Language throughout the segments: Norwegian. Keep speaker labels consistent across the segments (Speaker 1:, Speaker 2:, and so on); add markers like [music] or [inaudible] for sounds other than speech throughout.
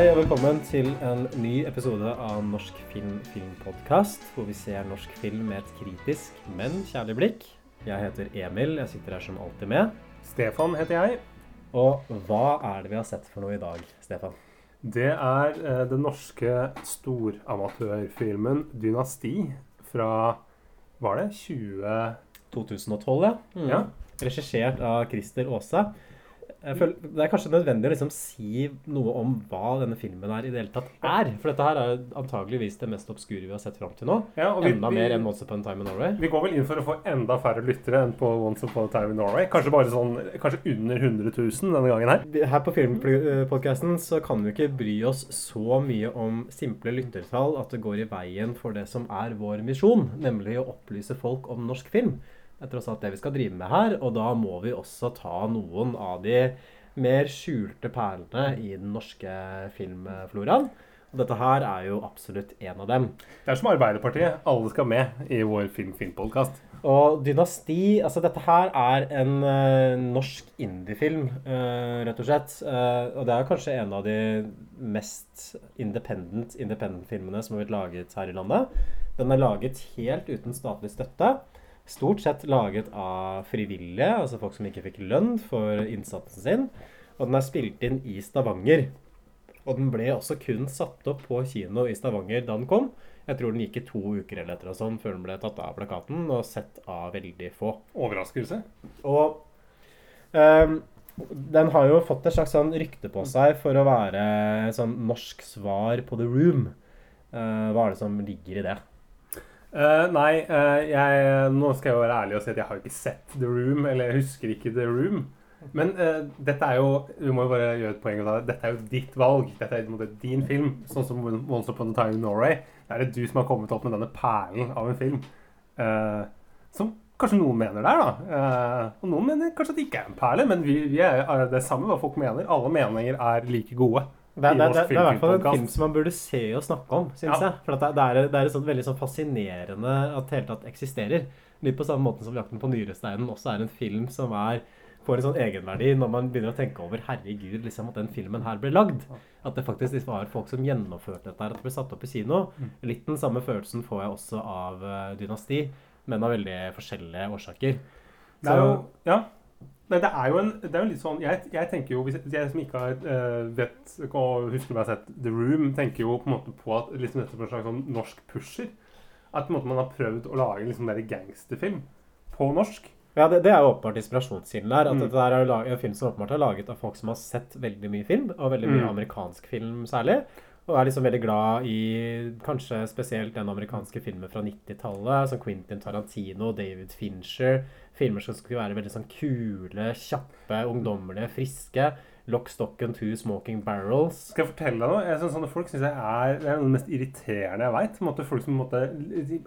Speaker 1: Hei og velkommen til en ny episode av Norsk film filmpodkast, hvor vi ser norsk film med et kritisk, men kjærlig blikk. Jeg heter Emil, jeg sitter her som alltid med.
Speaker 2: Stefan heter jeg.
Speaker 1: Og hva er det vi har sett for noe i dag, Stefan?
Speaker 2: Det er eh, den norske storamatørfilmen 'Dynasti' fra Var det 20...
Speaker 1: 2012, ja. Mm.
Speaker 2: Ja.
Speaker 1: Regissert av Christer Aase. Føler, det er kanskje nødvendig å liksom si noe om hva denne filmen her i det hele tatt er. For dette her er antageligvis det mest obskure vi har sett fram til nå.
Speaker 2: Ja, vi,
Speaker 1: Enda
Speaker 2: vi,
Speaker 1: mer enn Once Upon a Time in Norway.
Speaker 2: vi går vel inn for å få enda færre lyttere enn på Once Upon a Time in Norway. Kanskje bare sånn, kanskje under 100 000 denne gangen her.
Speaker 1: Her på Filmpodcasten så kan vi ikke bry oss så mye om simple lyttertall at det går i veien for det som er vår misjon, nemlig å opplyse folk om norsk film. Det er tross alt det vi skal drive med her, og da må vi også ta noen av de mer skjulte perlene i den norske filmfloraen. Og dette her er jo absolutt en av dem.
Speaker 2: Det er som Arbeiderpartiet. Alle skal med i vår film filmpodkast.
Speaker 1: Og Dynasti Altså, dette her er en uh, norsk indiefilm, uh, rett og slett. Uh, og det er kanskje en av de mest independent independent-filmene som har blitt laget her i landet. Den er laget helt uten statlig støtte. Stort sett laget av frivillige, altså folk som ikke fikk lønn for innsatsen sin. Og den er spilt inn i Stavanger. Og den ble også kun satt opp på kino i Stavanger da den kom. Jeg tror den gikk i to uker eller etter og sånn før den ble tatt av plakaten og sett av veldig få.
Speaker 2: Overraskelse.
Speaker 1: Og um, den har jo fått et slags sånn rykte på seg for å være sånn norsk svar på The Room. Uh, hva er det som ligger i det?
Speaker 2: Eh, nei, uh, jeg, nå skal jeg være ærlig og si at jeg har ikke sett The Room, eller jeg husker ikke The Room. Men uh, dette er jo Vi må jo bare gjøre et poeng av det. Dette er jo ditt valg. Dette er måte din film. Sånn som Once Upon a Time in Norway. Det er det du som har kommet opp med denne perlen av en film. som kanskje noen mener det er, da. Og noen mener kanskje at det ikke er en perle. Men vi, vi er, er det samme hva folk mener. Alle meninger er like gode.
Speaker 1: Det det, det, det er i hvert fall en film som man burde se og snakke om, syns
Speaker 2: Ja.
Speaker 1: jeg. For det, er, det er sånt veldig sånn fascinerende at det hele tatt eksisterer. Litt på samme måte som 'Jakten på nyresteinen' også er en film som er, får en sånn egenverdi når man begynner å tenke over herregud, liksom at den filmen her ble lagd. At det faktisk var folk som gjennomførte dette her, at det ble satt opp i kino.
Speaker 2: Mm.
Speaker 1: Litt den samme følelsen får jeg også av eh, 'Dynasti', men av veldig forskjellige årsaker.
Speaker 2: Det er jo, ja. Nei, det er jo en, det er jo litt sånn Jeg, jeg tenker jo, hvis jeg, jeg som ikke har uh, vet og husker om jeg har sett The Room, tenker jo på en måte på at liksom dette er en slags sånn norsk pusher. At på en måte man har prøvd å lage liksom der gangsterfilm på norsk.
Speaker 1: Ja, det, det er jo åpenbart inspirasjonskilden der. At
Speaker 2: Mm.
Speaker 1: dette er en film som åpenbart er laget av folk som har sett veldig mye film, og veldig mye
Speaker 2: Mm.
Speaker 1: amerikansk film særlig. Og er liksom veldig glad i kanskje spesielt den amerikanske filmen fra 90-tallet, som Quentin Tarantino, David Fincher. Filmer som skulle være veldig sånn kule, kjappe, ungdommelige, friske. Lock, stock and two smoking barrels.
Speaker 2: Skal jeg fortelle deg noe? Jeg synes sånne Folk synes jeg er, det er noe mest irriterende jeg veit. Folk som måte,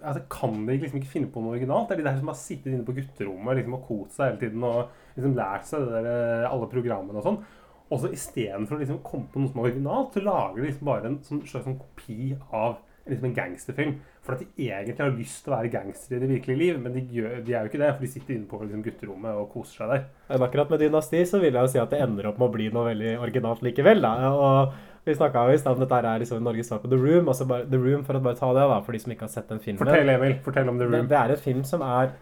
Speaker 2: altså, Kan de liksom ikke finne på noe originalt? Det er de der som har sittet inne på gutterommet liksom, og kost seg hele tiden og liksom lært seg der, alle programmene og sånn. Og så istedenfor å liksom komme på noe som er originalt, så lager de liksom bare en sånn, slags sånn kopi av liksom en gangsterfilm. For at de egentlig har lyst til å være gangstere i det virkelige liv, men de, gjør, de er jo ikke det, for de sitter inne på liksom, gutterommet og koser seg der.
Speaker 1: Men akkurat med Dynasti så vil jeg jo si at det ender opp med å bli noe veldig originalt likevel. Da. Og vi snakka jo i stad om dette er liksom Norges svar på The Room. Altså bare, The Room, For å bare ta det, da, for de som ikke har sett den filmen.
Speaker 2: Fortell, Emil. Fortell om The
Speaker 1: Det,
Speaker 2: Room.
Speaker 1: det er en film som er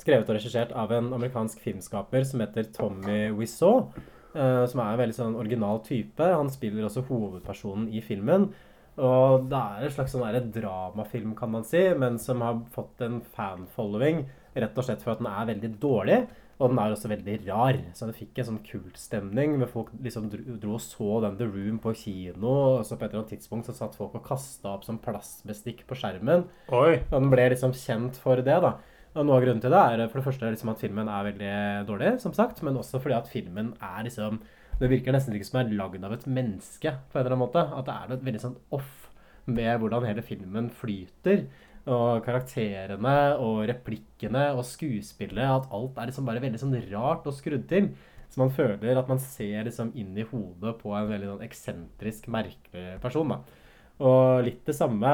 Speaker 1: skrevet og regissert av en amerikansk filmskaper som heter Tommy Wiseau. Uh, som er en veldig sånn original type. Han spiller også hovedpersonen i filmen. Og det er en slags sånn dramafilm, kan man si, men som har fått en fan-following rett og slett for at den er veldig dårlig. Og den er også veldig rar. Så det fikk en sånn kultstemning. Hvor folk liksom dro, og så den The Room på kino. Og så på et eller annet tidspunkt så satt folk og kasta opp som plastbestikk på skjermen.
Speaker 2: Oi.
Speaker 1: Og den ble liksom kjent for det, da. Og noe av grunnen til det er for det første liksom at filmen er veldig dårlig, som sagt, men også fordi at filmen er liksom Det virker nesten ikke som det er lagd av et menneske, på en eller annen måte. At det er noe veldig sånn off med hvordan hele filmen flyter. Og karakterene og replikkene og skuespillet. At alt er liksom bare veldig sånn rart og skrudd til. Så man føler at man ser liksom inn i hodet på en veldig sånn eksentrisk, merkelig person. da. Og litt det samme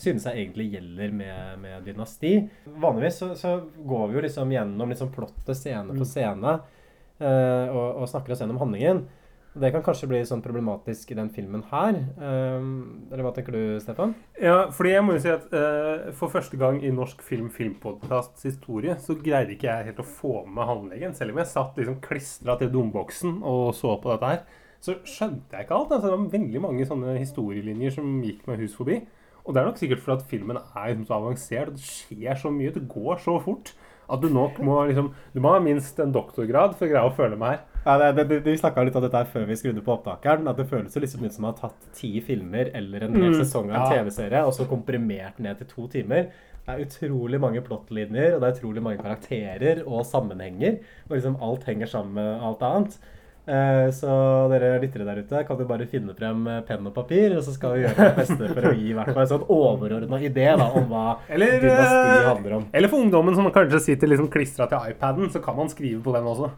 Speaker 1: synes jeg egentlig gjelder med, med Dynasti. Vanligvis så, så går vi jo liksom gjennom liksom plottet scene for scene eh, og, og snakker oss gjennom handlingen. Det kan kanskje bli sånn problematisk i den filmen her. Um, eller hva tenker du, Stefan?
Speaker 2: Ja, fordi jeg må jo si at uh, For første gang i norsk film filmpodkasts historie så greide ikke jeg helt å få med handlingen. Selv om jeg satt liksom klistra til domboksen og så på dette her, så skjønte jeg ikke alt. Altså, det var veldig mange sånne historielinjer som gikk meg hus forbi. Og det er nok sikkert fordi at filmen er liksom så avansert, og det skjer så mye, det går så fort. At du nok må liksom Du må ha minst en doktorgrad for å greie å føle meg her.
Speaker 1: Ja, det, det, Vi snakka litt om dette her før vi skrudde på opptakeren. At det føles litt liksom ut som har ha tatt ti filmer eller en hel
Speaker 2: Mm,
Speaker 1: sesong av en
Speaker 2: ja.
Speaker 1: TV-serie og så komprimert ned til to timer. Det er utrolig mange plottlinjer, og det er utrolig mange karakterer og sammenhenger. Og liksom alt henger sammen med alt annet. Eh, Så dere lyttere der ute, kan jo bare finne frem eh, penn og papir, og så skal vi gjøre vårt beste for å gi i hvert fall en sånn overordna idé da, om hva
Speaker 2: Eller,
Speaker 1: dynasti
Speaker 2: eh,
Speaker 1: handler om.
Speaker 2: Eller for ungdommen som kanskje sitter liksom klistra til iPaden, så kan man skrive på den også.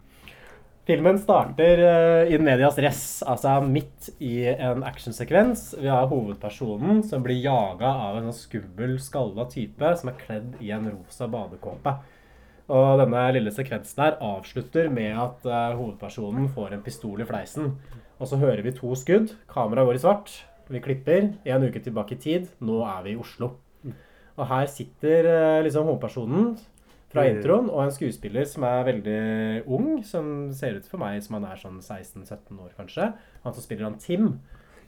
Speaker 1: Filmen starter in medias res, altså midt i en actionsekvens. Vi har hovedpersonen som blir jaga av en sånn skummel, skalla type som er kledd i en rosa badekåpe. Og denne lille sekvensen her avslutter med at uh, hovedpersonen får en pistol i fleisen. Og så hører vi to skudd. Kameraet går i svart. Vi klipper. En uke tilbake i tid. Nå er vi i Oslo. Og her sitter uh, liksom hovedpersonen fra introen, og en skuespiller som er veldig ung, som ser ut for meg som han er sånn 16-17 år, kanskje. Han som spiller han Tim.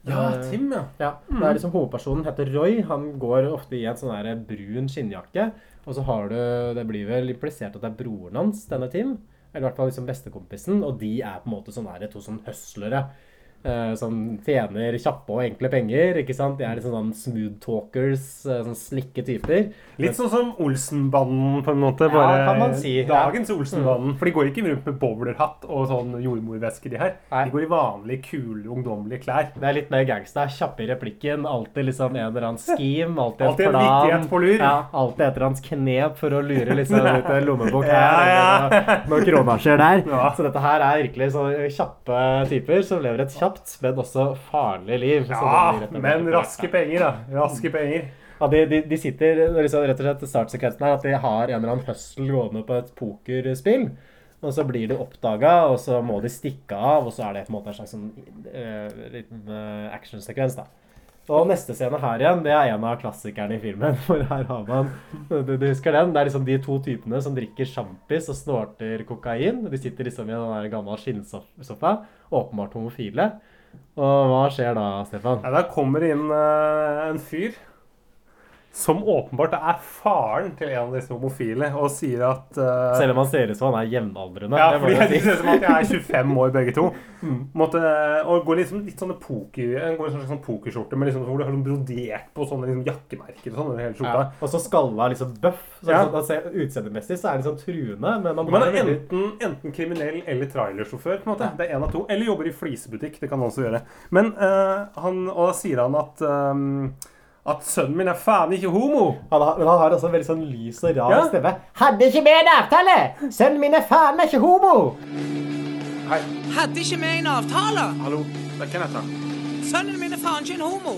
Speaker 2: Ja,
Speaker 1: Eh,
Speaker 2: Tim, ja.
Speaker 1: ja, det er liksom Hovedpersonen heter Roy. Han går ofte i en sånn der brun skinnjakke. Og så har du Det blir vel implisert at det er broren hans, denne Tim. Eller i hvert fall liksom bestekompisen. Og de er på en måte sånn to sånn høslere. Eh, som tjener kjappe og enkle penger. ikke sant? De er liksom sånn smooth talkers, eh, sånn slikke typer.
Speaker 2: Litt sånn som Olsenbanden, på en måte.
Speaker 1: Ja, kan man si,
Speaker 2: dagens Olsenbanden. For de går ikke rundt med bowlerhatt og sånn jordmorveske, de her.
Speaker 1: Nei.
Speaker 2: De går i vanlige, kule, ungdommelige klær.
Speaker 1: Det er litt mer gangsta. Kjappe i replikken. Alltid liksom en eller annen scheme. Alltid,
Speaker 2: Alltid en
Speaker 1: plan.
Speaker 2: vittighet på lur.
Speaker 1: Ja, alltid et eller annet knep for å lure liksom [laughs] ut en lommebok her.
Speaker 2: Ja, ja.
Speaker 1: eller Noen kronasjer der. [laughs]
Speaker 2: Ja.
Speaker 1: Så dette her er virkelig sånne kjappe typer som lever et kjapt, men også farlig liv.
Speaker 2: Ja, men raske penger, da. Raske penger.
Speaker 1: Ja, de, de, de sitter liksom, rett og slett startsekvensen her at de har en eller annen hustle gående på et pokerspill. Og så blir de oppdaga, og så må de stikke av, og så er det på en måte en slags sånn, uh, liten uh, actionsekvens. da. Og neste scene her igjen, det er en av klassikerne i filmen. [laughs] For her har man Du, du husker den? Det er liksom de to typene som drikker sjampis og snorter kokain. De sitter liksom i en gammel skinnsofa. Åpenbart homofile. Og hva skjer da, Stefan?
Speaker 2: Ja, der kommer inn uh, en fyr som åpenbart er faren til en av disse homofile, og sier at uh,
Speaker 1: Selv om han ser ut som han er jevnaldrende.
Speaker 2: Ja, fordi
Speaker 1: jeg
Speaker 2: ser ut som at jeg er 25 år begge to. Måtte, og går liksom litt sånne poker, går i en slags sånn pokerskjorte med liksom, hvor du har sånn brodert på sånne liksom, jakkemerker og sånn over hele skjorta.
Speaker 1: Ja. Og så skalla liksom bøff. Så
Speaker 2: Ja.
Speaker 1: sånn, Utseendemessig så er han sånn truende, men man,
Speaker 2: Man er enten, enten kriminell eller trailersjåfør. på en måte. Det er en av to. Eller jobber i flisebutikk. Det kan han også gjøre. Men uh, han, og da sier han at ehm, at sønnen min er faen ikke homo.
Speaker 1: han har, Men han har også en veldig sånn lys og rar
Speaker 2: Ja.
Speaker 1: stemme. Hadde ikke med en avtale! Sønnen min er faen meg ikke homo!
Speaker 3: Hei,
Speaker 4: Hadde ikke vi en avtale?
Speaker 3: hallo. Det er Kenneth her.
Speaker 4: Sønnen min er faen ikke en homo.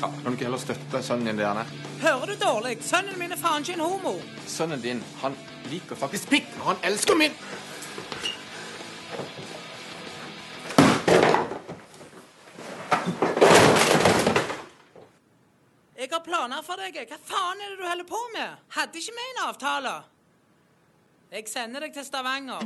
Speaker 3: Ja, kan du ikke heller støtte sønnen din, Diane?
Speaker 4: Hører du dårlig? Sønnen min er faen ikke en homo.
Speaker 3: Sønnen din, han liker faktisk pikk, og han elsker min!
Speaker 4: Har planer for deg. Hva faen er det du holder på med? Hadde ikke vi en avtale? Jeg sender deg til Stavanger.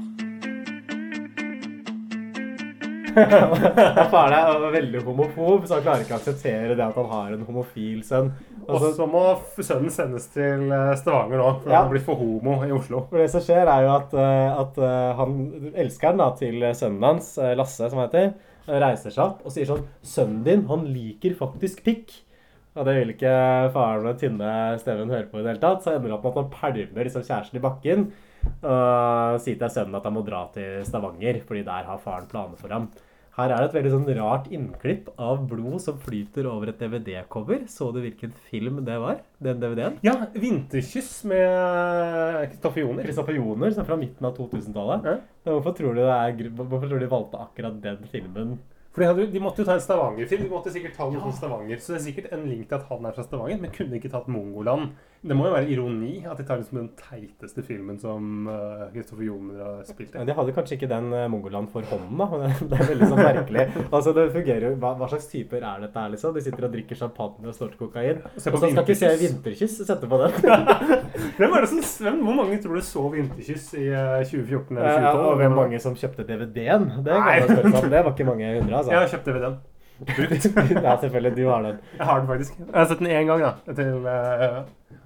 Speaker 4: [laughs]
Speaker 1: Faren er veldig homofob, så han klarer ikke å akseptere det at han har en homofil sønn. Og
Speaker 2: Og
Speaker 1: så,
Speaker 2: må sønnen sendes til eh, Stavanger nå, for
Speaker 1: Ja.
Speaker 2: han har blitt for homo i Oslo.
Speaker 1: for det som skjer, er jo at, eh, at eh, han elskeren da, til sønnen hans, Lasse, som han heter, reiser seg opp og sier sånn Sønnen din, han liker faktisk pikk. Og det vil ikke faren med tynne Steven høre på i det hele tatt. Så ender det opp med at han pælmer liksom kjæresten i bakken. Og sier til sønnen at han må dra til Stavanger, fordi der har faren planer for ham. Her er det et veldig sånn rart innklipp av blod som flyter over et DVD-cover. Så du hvilken film det var? Den DVD-en?
Speaker 2: Ja, 'Vinterkyss' med Kristoffer Joner.
Speaker 1: Kristoffer Joner, som er fra midten av 2000-tallet.
Speaker 2: Ja.
Speaker 1: Hvorfor, hvorfor tror du de valgte akkurat den filmen?
Speaker 2: For de, hadde, de måtte jo ta en Stavanger-film. De måtte sikkert ta noe fra Stavanger. Så det er sikkert en link til at han er fra Stavanger, men kunne ikke tatt Mongoland. Det må jo være ironi at de tar den som den teiteste filmen som eh, Kristoffer Joner har spilt
Speaker 1: Ja,
Speaker 2: i.
Speaker 1: De hadde kanskje ikke den eh, Mongoland for hånden, da. [laughs] Det er veldig sånn merkelig. Altså, det fungerer jo, hva, hva slags typer er dette her, liksom? De sitter og drikker champagne og snorter kokain. Og så skal ikke se
Speaker 2: Vinterkyss.
Speaker 1: Sette på den. [laughs]
Speaker 2: Hvem er det som, hvem, hvor mange tror du så 'Vinterkyss' i eh, 2014 eller 2012?
Speaker 1: Ja,
Speaker 2: 2012?
Speaker 1: og hvem mange som kjøpte DVD-en? Det. Det var ikke mange hundre, altså. [laughs]
Speaker 2: Jeg har kjøpt DVD-en. Brukt.
Speaker 1: Ja, selvfølgelig. Du har den.
Speaker 2: Jeg har den faktisk. Jeg har sett den én gang, da. Til, eh,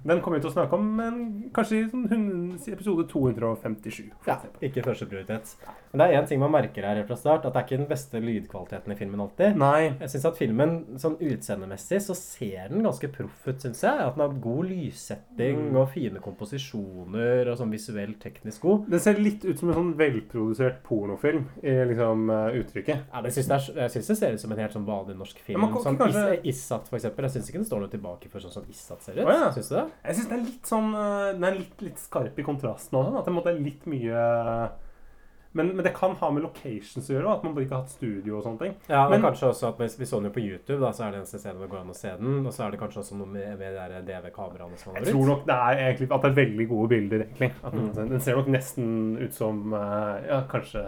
Speaker 2: den kommer vi til å snakke om men kanskje i sånn episode 257.
Speaker 1: Ja,
Speaker 2: ikke
Speaker 1: ikke førsteprioritet. Men det er én ting man merker her fra start, at det er ikke den beste lydkvaliteten i filmen alltid.
Speaker 2: Nei.
Speaker 1: Jeg synes at filmen sånn utseendemessig så ser den ganske proff ut, syns jeg. At den har god lyssetting
Speaker 2: Mm.
Speaker 1: og fine komposisjoner og sånn visuelt teknisk god.
Speaker 2: Den ser litt ut som en sånn velprodusert pornofilm i liksom eh, uttrykket.
Speaker 1: Ja, jeg syns det, er- jeg synes det ser ut som en helt sånn vanlig norsk film.
Speaker 2: Ja, man kan
Speaker 1: som
Speaker 2: kanskje-
Speaker 1: Is Isat, for eksempel. Jeg syns ikke den står noe tilbake for sånn som Isat ser ut.
Speaker 2: Å, ja.
Speaker 1: Syns du det?
Speaker 2: Jeg syns den er litt sånn eh, Den er litt, litt skarp i kontrasten òg. At det måtte litt mye men, men det kan ha med locations å gjøre, at man ikke har hatt studio og sånne ting.
Speaker 1: Ja, og
Speaker 2: Men-
Speaker 1: kanskje også at vi, så den jo på YouTube, da, så er det eneste stedet hvor det går an å se den. Og så er det kanskje også noe med, med de DV-kameraene som
Speaker 2: Jeg tror nok det er egentlig at det er veldig gode bilder, egentlig. At den,
Speaker 1: Mm.
Speaker 2: den ser nok nesten ut som eh, ja, kanskje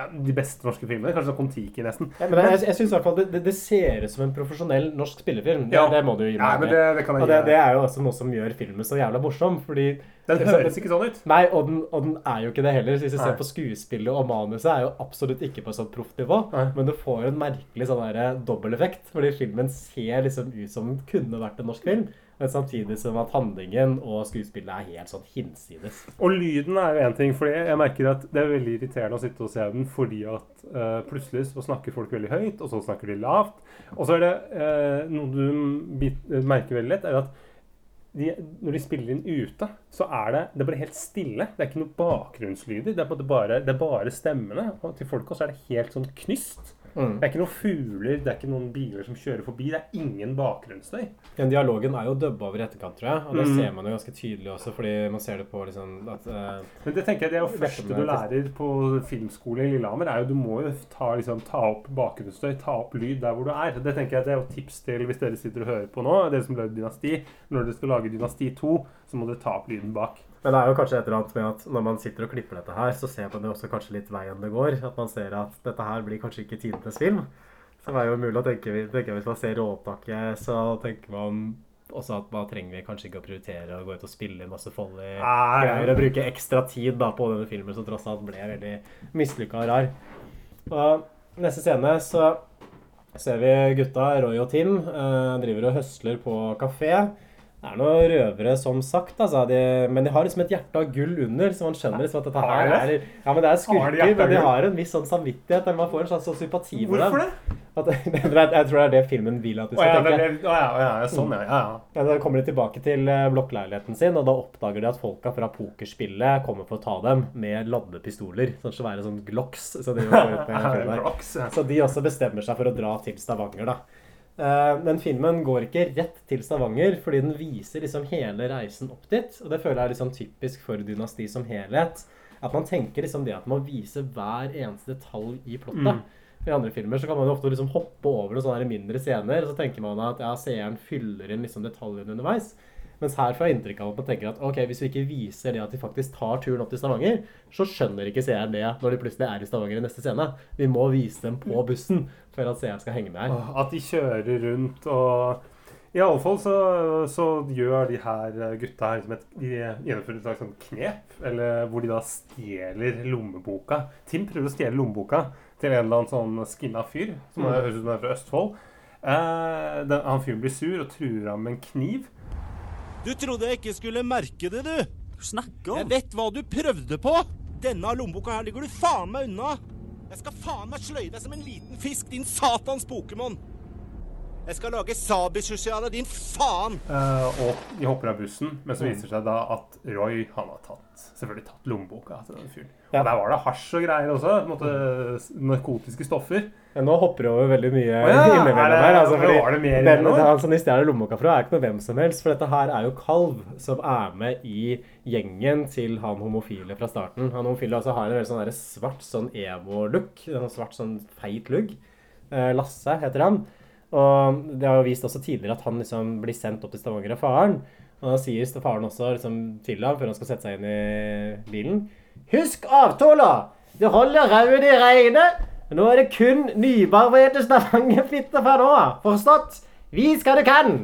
Speaker 2: ja, de beste norske filmene. Kanskje Kon-Tiki, nesten.
Speaker 1: Ja, men jeg, jeg synes i hvert fall det, det, det ser ut som en profesjonell norsk spillefilm. Det,
Speaker 2: Ja.
Speaker 1: det må du gi meg. Ja,
Speaker 2: det, det kan jeg
Speaker 1: Og det, det er jo også noe som gjør filmen så jævla morsom, fordi
Speaker 2: Den høres ikke sånn ut.
Speaker 1: Nei, og den, og den er jo ikke det heller. Hvis du ser på skuespillet og manuset, er jo absolutt ikke på et sånt proft nivå. Men du får en merkelig sånn der dobbeleffekt, fordi filmen ser liksom ut som den kunne vært en norsk film. Men samtidig som at handlingen og skuespillet er helt sånn hinsides.
Speaker 2: Og lyden er jo én ting, for jeg merker at det er veldig irriterende å sitte og se den fordi at uh, plutselig så snakker folk veldig høyt, og så snakker de lavt. Og så er det uh, noe du merker veldig lett, er at de, når de spiller inn ute, så er det, det bare helt stille. Det er ikke noe bakgrunnslyder. Det er, bare, det er bare stemmene. Og til folk også er det helt sånn knyst.
Speaker 1: Mm.
Speaker 2: Det er ikke noen fugler, det er ikke noen biler som kjører forbi. Det er ingen bakgrunnsstøy.
Speaker 1: Den dialogen er jo dubba over i etterkant, tror jeg. Og det
Speaker 2: Mm.
Speaker 1: ser man jo ganske tydelig også, fordi man ser det på liksom at uh,
Speaker 2: Men det tenker jeg det er jo første du lærer på filmskole i Lillehammer. er jo Du må jo ta, liksom, ta opp bakgrunnsstøy, ta opp lyd der hvor du er. Det tenker jeg det er jo tips til hvis dere sitter og hører på nå, dere som lager Dynasti. Når dere skal lage Dynasti 2, så må dere ta opp lyden bak.
Speaker 1: Men det er jo kanskje et eller annet med at når man sitter og klipper dette her, så ser man jo også kanskje litt veien det går. At man ser at dette her blir kanskje ikke tidenes film. Så det er jo mulig å tenke, tenke hvis man ser råopptaket, så tenker man også at man trenger kanskje ikke å prioritere å gå ut og spille masse folly greier og bruke ekstra tid da på denne filmen som tross alt ble veldig mislykka og rar. Og neste scene så ser vi gutta, Roy og Tim, eh, driver og høsler på kafé. Det er noen røvere, som sagt, altså. De, men de har liksom et hjerte av gull under, så man skjønner liksom at dette her er Ja, men det er skurker,
Speaker 2: de
Speaker 1: men de har en viss sånn samvittighet. eller Man får en slags sånn sympati med
Speaker 2: Hvorfor det?
Speaker 1: At, [laughs] jeg tror det er det filmen vil at du skal
Speaker 2: ja,
Speaker 1: tenke.
Speaker 2: å ja, å ja, ja, sånn, ja. ja, ja.
Speaker 1: Da kommer de tilbake til eh, blokkleiligheten sin, og da oppdager de at folka fra pokerspillet kommer for å ta dem med ladde pistoler. Sånn svære sånn glocks. Så de, [laughs] så de også bestemmer seg for å dra til Stavanger, da. Eh, Men filmen går ikke rett til Stavanger, fordi den viser liksom hele reisen opp dit. Og det føler jeg er liksom typisk for Dynasti som helhet. At man tenker liksom det at man viser hver eneste detalj i plottet. I andre filmer så kan man jo ofte liksom hoppe over noen sånne mindre scener, og så tenker man at ja, seeren fyller inn liksom detaljene underveis. Mens her får jeg inntrykk av at man tenker at ok, hvis vi ikke viser det at de faktisk tar turen opp til Stavanger, så skjønner ikke seeren det når de plutselig er i Stavanger i neste scene. Vi må vise dem på bussen for at seeren skal henge med her.
Speaker 2: At de kjører rundt og I alle fall så, så gjør de her gutta her som et, de gjennomfører et slags sånn knep, eller hvor de da stjeler lommeboka. Tim prøver å stjele lommeboka til en eller annen sånn skinna fyr, som
Speaker 1: Mm.
Speaker 2: høres ut som er fra Østfold. Eh, den, han fyren blir sur og truer ham med en kniv.
Speaker 5: Du trodde jeg ikke skulle merke det, du.
Speaker 6: Du snakker
Speaker 5: Jeg vet hva du prøvde på. Denne lommeboka her ligger du faen meg unna. Jeg skal faen meg sløye deg som en liten fisk, din satans Pokémon. Jeg skal lage deg, din faen!
Speaker 2: Uh, og de hopper av bussen, men så viser det seg da at Roy han har tatt, selvfølgelig tatt lommeboka til den fyren.
Speaker 1: Ja.
Speaker 2: Og der var det hasj og greier også. måte Narkotiske stoffer.
Speaker 1: Ja, nå hopper det over veldig mye
Speaker 2: oh, ja,
Speaker 1: innimellom
Speaker 2: er det-
Speaker 1: her. Altså,
Speaker 2: men
Speaker 1: fordi
Speaker 2: var det mer
Speaker 1: den, den, han som de stjeler lommeboka fra, er ikke noe hvem som helst. For dette her er jo Kalv, som er med i gjengen til han homofile fra starten. Han homofile altså har en veldig sånn der svart sånn emo-look. En svart sånn feit lugg. Eh, Lasse heter han. Og det har jo vist også tidligere at han liksom blir sendt opp til Stavanger av faren. Og da sier faren også liksom, til ham før han skal sette seg inn i bilen Husk avtala! Det holder rauden i regnet. Nå er det kun nybarberte Stavanger-fitter fra nå av. Forstått? Vi skal du kan!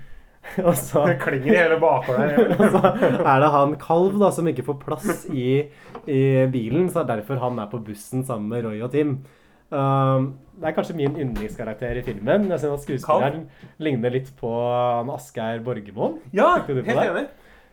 Speaker 1: [laughs] Og så
Speaker 2: Det klinger i hele bakgården. [laughs]
Speaker 1: og så er det han Kalv da, som ikke får plass i, i bilen, så er derfor han er på bussen sammen med Roy og Tim. Um, det er kanskje min yndlingskarakter i filmen. Jeg synes at Skuespilleren ligner litt på Asgeir Borgermoen.
Speaker 2: Ja, helt enig.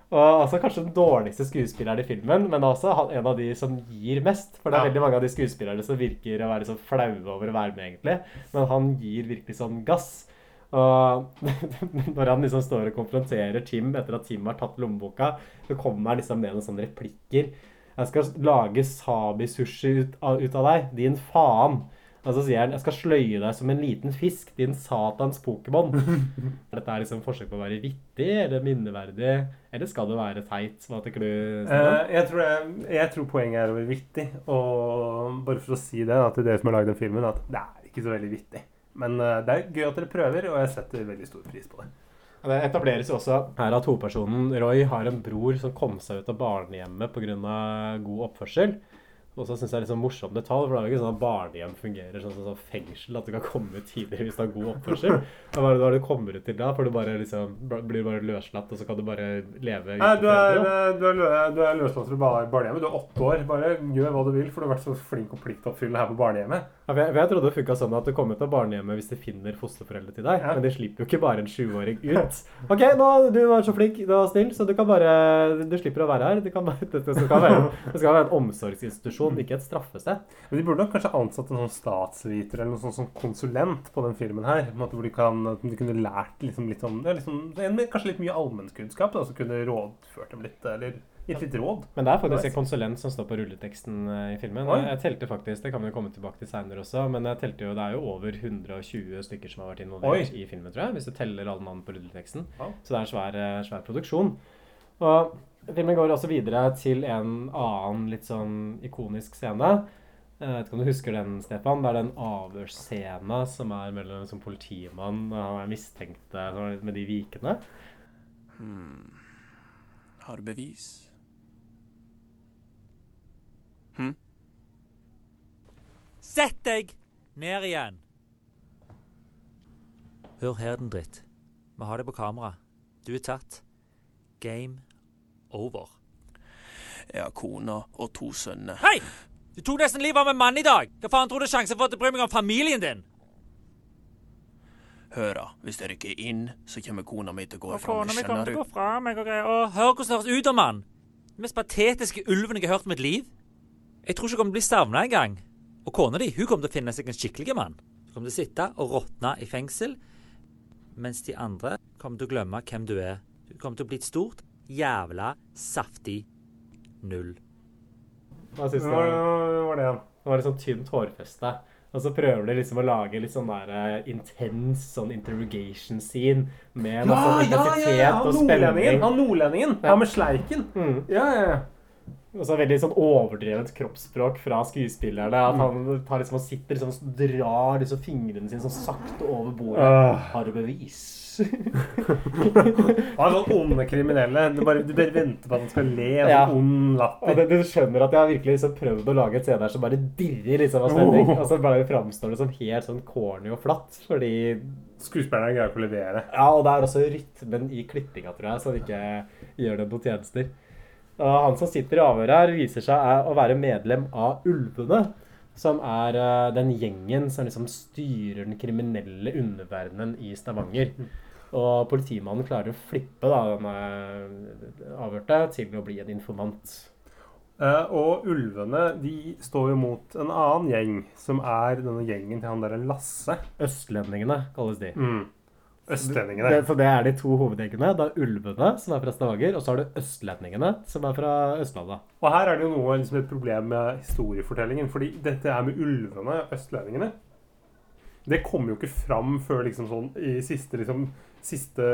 Speaker 1: Og altså Kanskje den dårligste skuespilleren i filmen, men også en av de som gir mest. For det er
Speaker 2: Ja.
Speaker 1: veldig mange av de skuespillerne som virker å være så flaue over å være med, egentlig. Men han gir virkelig sånn gass. Og [laughs] når han liksom står og konfronterer Tim etter at Tim har tatt lommeboka, så kommer han liksom med noen sånne replikker. Jeg skal lage sabi-sushi ut, ut av deg, din faen. Og så sier han jeg skal sløye deg som en liten fisk, din satans Pokémon. [laughs] Dette er liksom forsøk på å være vittig eller minneverdig, eller skal det være teit? Hva tenker du?
Speaker 2: Eh, jeg, tror jeg, jeg tror poenget er å være vittig. Og bare for å si det da, til dere som har lagd den filmen, at det er ikke så veldig vittig. Men uh, det er gøy at dere prøver, og jeg setter veldig stor pris på det.
Speaker 1: Det etableres jo også her at hovedpersonen Roy har en bror som kom seg ut av barnehjemmet pga. god oppførsel. Og så syns jeg det er litt sånn morsom detalj, for det er jo ikke sånn at barnehjem fungerer sånn som sånn fengsel, at du kan komme ut tidligere hvis du har god oppførsel. [laughs] Hva er det du kommer ut til da? For du bare liksom blir bare løslatt, og så kan du bare leve
Speaker 2: Nei, du er, du er, du er løslatt fra barnehjemmet. Du er åtte år. Bare gjør hva du vil, for du har vært så flink og pliktoppfyllende her på barnehjemmet.
Speaker 1: Ja, jeg, jeg trodde det funka sånn at du kom ut av barnehjemmet hvis de finner fosterforeldre til deg.
Speaker 2: Ja.
Speaker 1: Men de slipper jo ikke bare en sjuåring ut. [laughs] OK, nå, du var så flink, du var snill, så du kan bare Du slipper å være her. Det, kan det, det, skal, være, det skal være en omsorgsinstitusjon, ikke et straffested.
Speaker 2: Men de burde nok kanskje ansatt en sånn statsviter eller noe sånt som konsulent på den filmen her. På en måte hvor de, kan, de kunne lært liksom litt om det liksom, Kanskje litt mye allmennkunnskap, som kunne rådført dem litt, eller gitt litt råd.
Speaker 1: Men det er faktisk en konsulent som står på rulleteksten eh, i filmen.
Speaker 2: Oi.
Speaker 1: Jeg telte faktisk, det kan vi komme tilbake til seinere også, men jeg telte jo, det er jo over 120 stykker som har vært involvert
Speaker 2: Oi.
Speaker 1: i filmen, tror jeg. Hvis du teller alle navn på rulleteksten.
Speaker 2: Ja.
Speaker 1: Så det er en svær, eh, svær produksjon. Og filmen går også videre til en annen litt sånn ikonisk scene. Jeg vet ikke om du husker den, Stefan? Det er den avhørsscena som er mellom sånn politimann og han er mistenkte med de vikene.
Speaker 3: Har du bevis?
Speaker 6: Sett deg ned igjen. Hør her, den dritt. Vi har det på kamera. Du er tatt. Game over.
Speaker 3: Jeg har kone og to sønner.
Speaker 6: Hei! Du tok nesten livet av en mann i dag. Hva faen tror du sjansen for at jeg bryr meg om familien din?
Speaker 3: Hør. Hvis ikke er inn, så kommer kona mi til å gå
Speaker 6: Og
Speaker 3: ifra
Speaker 6: kona mi kommer til å gå fra meg og greier. Og hør hvordan det høres ut om han. Den mest patetiske ulven jeg har hørt i mitt liv. Jeg tror ikke hun kommer til å bli savna engang. Og kona di hun kommer til å finne seg en skikkelig mann. Hun kommer til å sitte og råtne i fengsel, mens de andre kommer til å glemme hvem du er. Du kommer til å bli et stort, jævla saftig null.
Speaker 1: Hva syns du?
Speaker 2: Var det igjen?
Speaker 1: Det var et sånn tynt hårfeste. Og så prøver de liksom å lage litt sånn der eh, intens sånn interrogation scene med masse ja, intensitet
Speaker 2: ja.
Speaker 1: og
Speaker 2: nordlendingen!
Speaker 1: spenning.
Speaker 2: Han nordlendingen!
Speaker 1: Ja.
Speaker 2: Han med sleiken!
Speaker 1: Mm.
Speaker 2: Ja, ja, ja.
Speaker 1: Og så veldig sånn overdrevet kroppsspråk fra skuespillerne. At han tar liksom og sitter liksom og drar liksom fingrene sine sånn sakte over bordet.
Speaker 2: Uh.
Speaker 1: Har du bevis? [laughs]
Speaker 2: Han er sånn onde kriminelle. Du bare, du bare venter på at han skal le.
Speaker 1: Ja.
Speaker 2: sånn ond latter.
Speaker 1: det, du skjønner at jeg har virkelig liksom prøvd å lage et scene her som bare dirrer liksom av spenning. Og så bare framstår det som helt sånn corny og flatt. Fordi
Speaker 2: Skuespillerne greier ikke å levere.
Speaker 1: Ja, og det er også rytmen i klippinga, tror jeg, som ikke gjør det noen tjenester. Og han som sitter i avhøret her, viser seg å være medlem av Ulvene. Som er eh, den gjengen som liksom styrer den kriminelle underverdenen i Stavanger. Og politimannen klarer å flippe da, denne avhørte til å bli en informant.
Speaker 2: Eh, og ulvene de står jo mot en annen gjeng, som er denne gjengen til han derre Lasse.
Speaker 1: Østlendingene kalles de.
Speaker 2: Mm. Østlendingene.
Speaker 1: Det, for det er de to hovedgjengene. Det er ulvene, som er fra Stavanger, og så har du østlendingene, som er fra Østlandet.
Speaker 2: Og her er det jo noe liksom et problem med historiefortellingen. fordi dette er med ulvene, østlendingene Det kommer jo ikke fram før liksom sånn i siste liksom siste,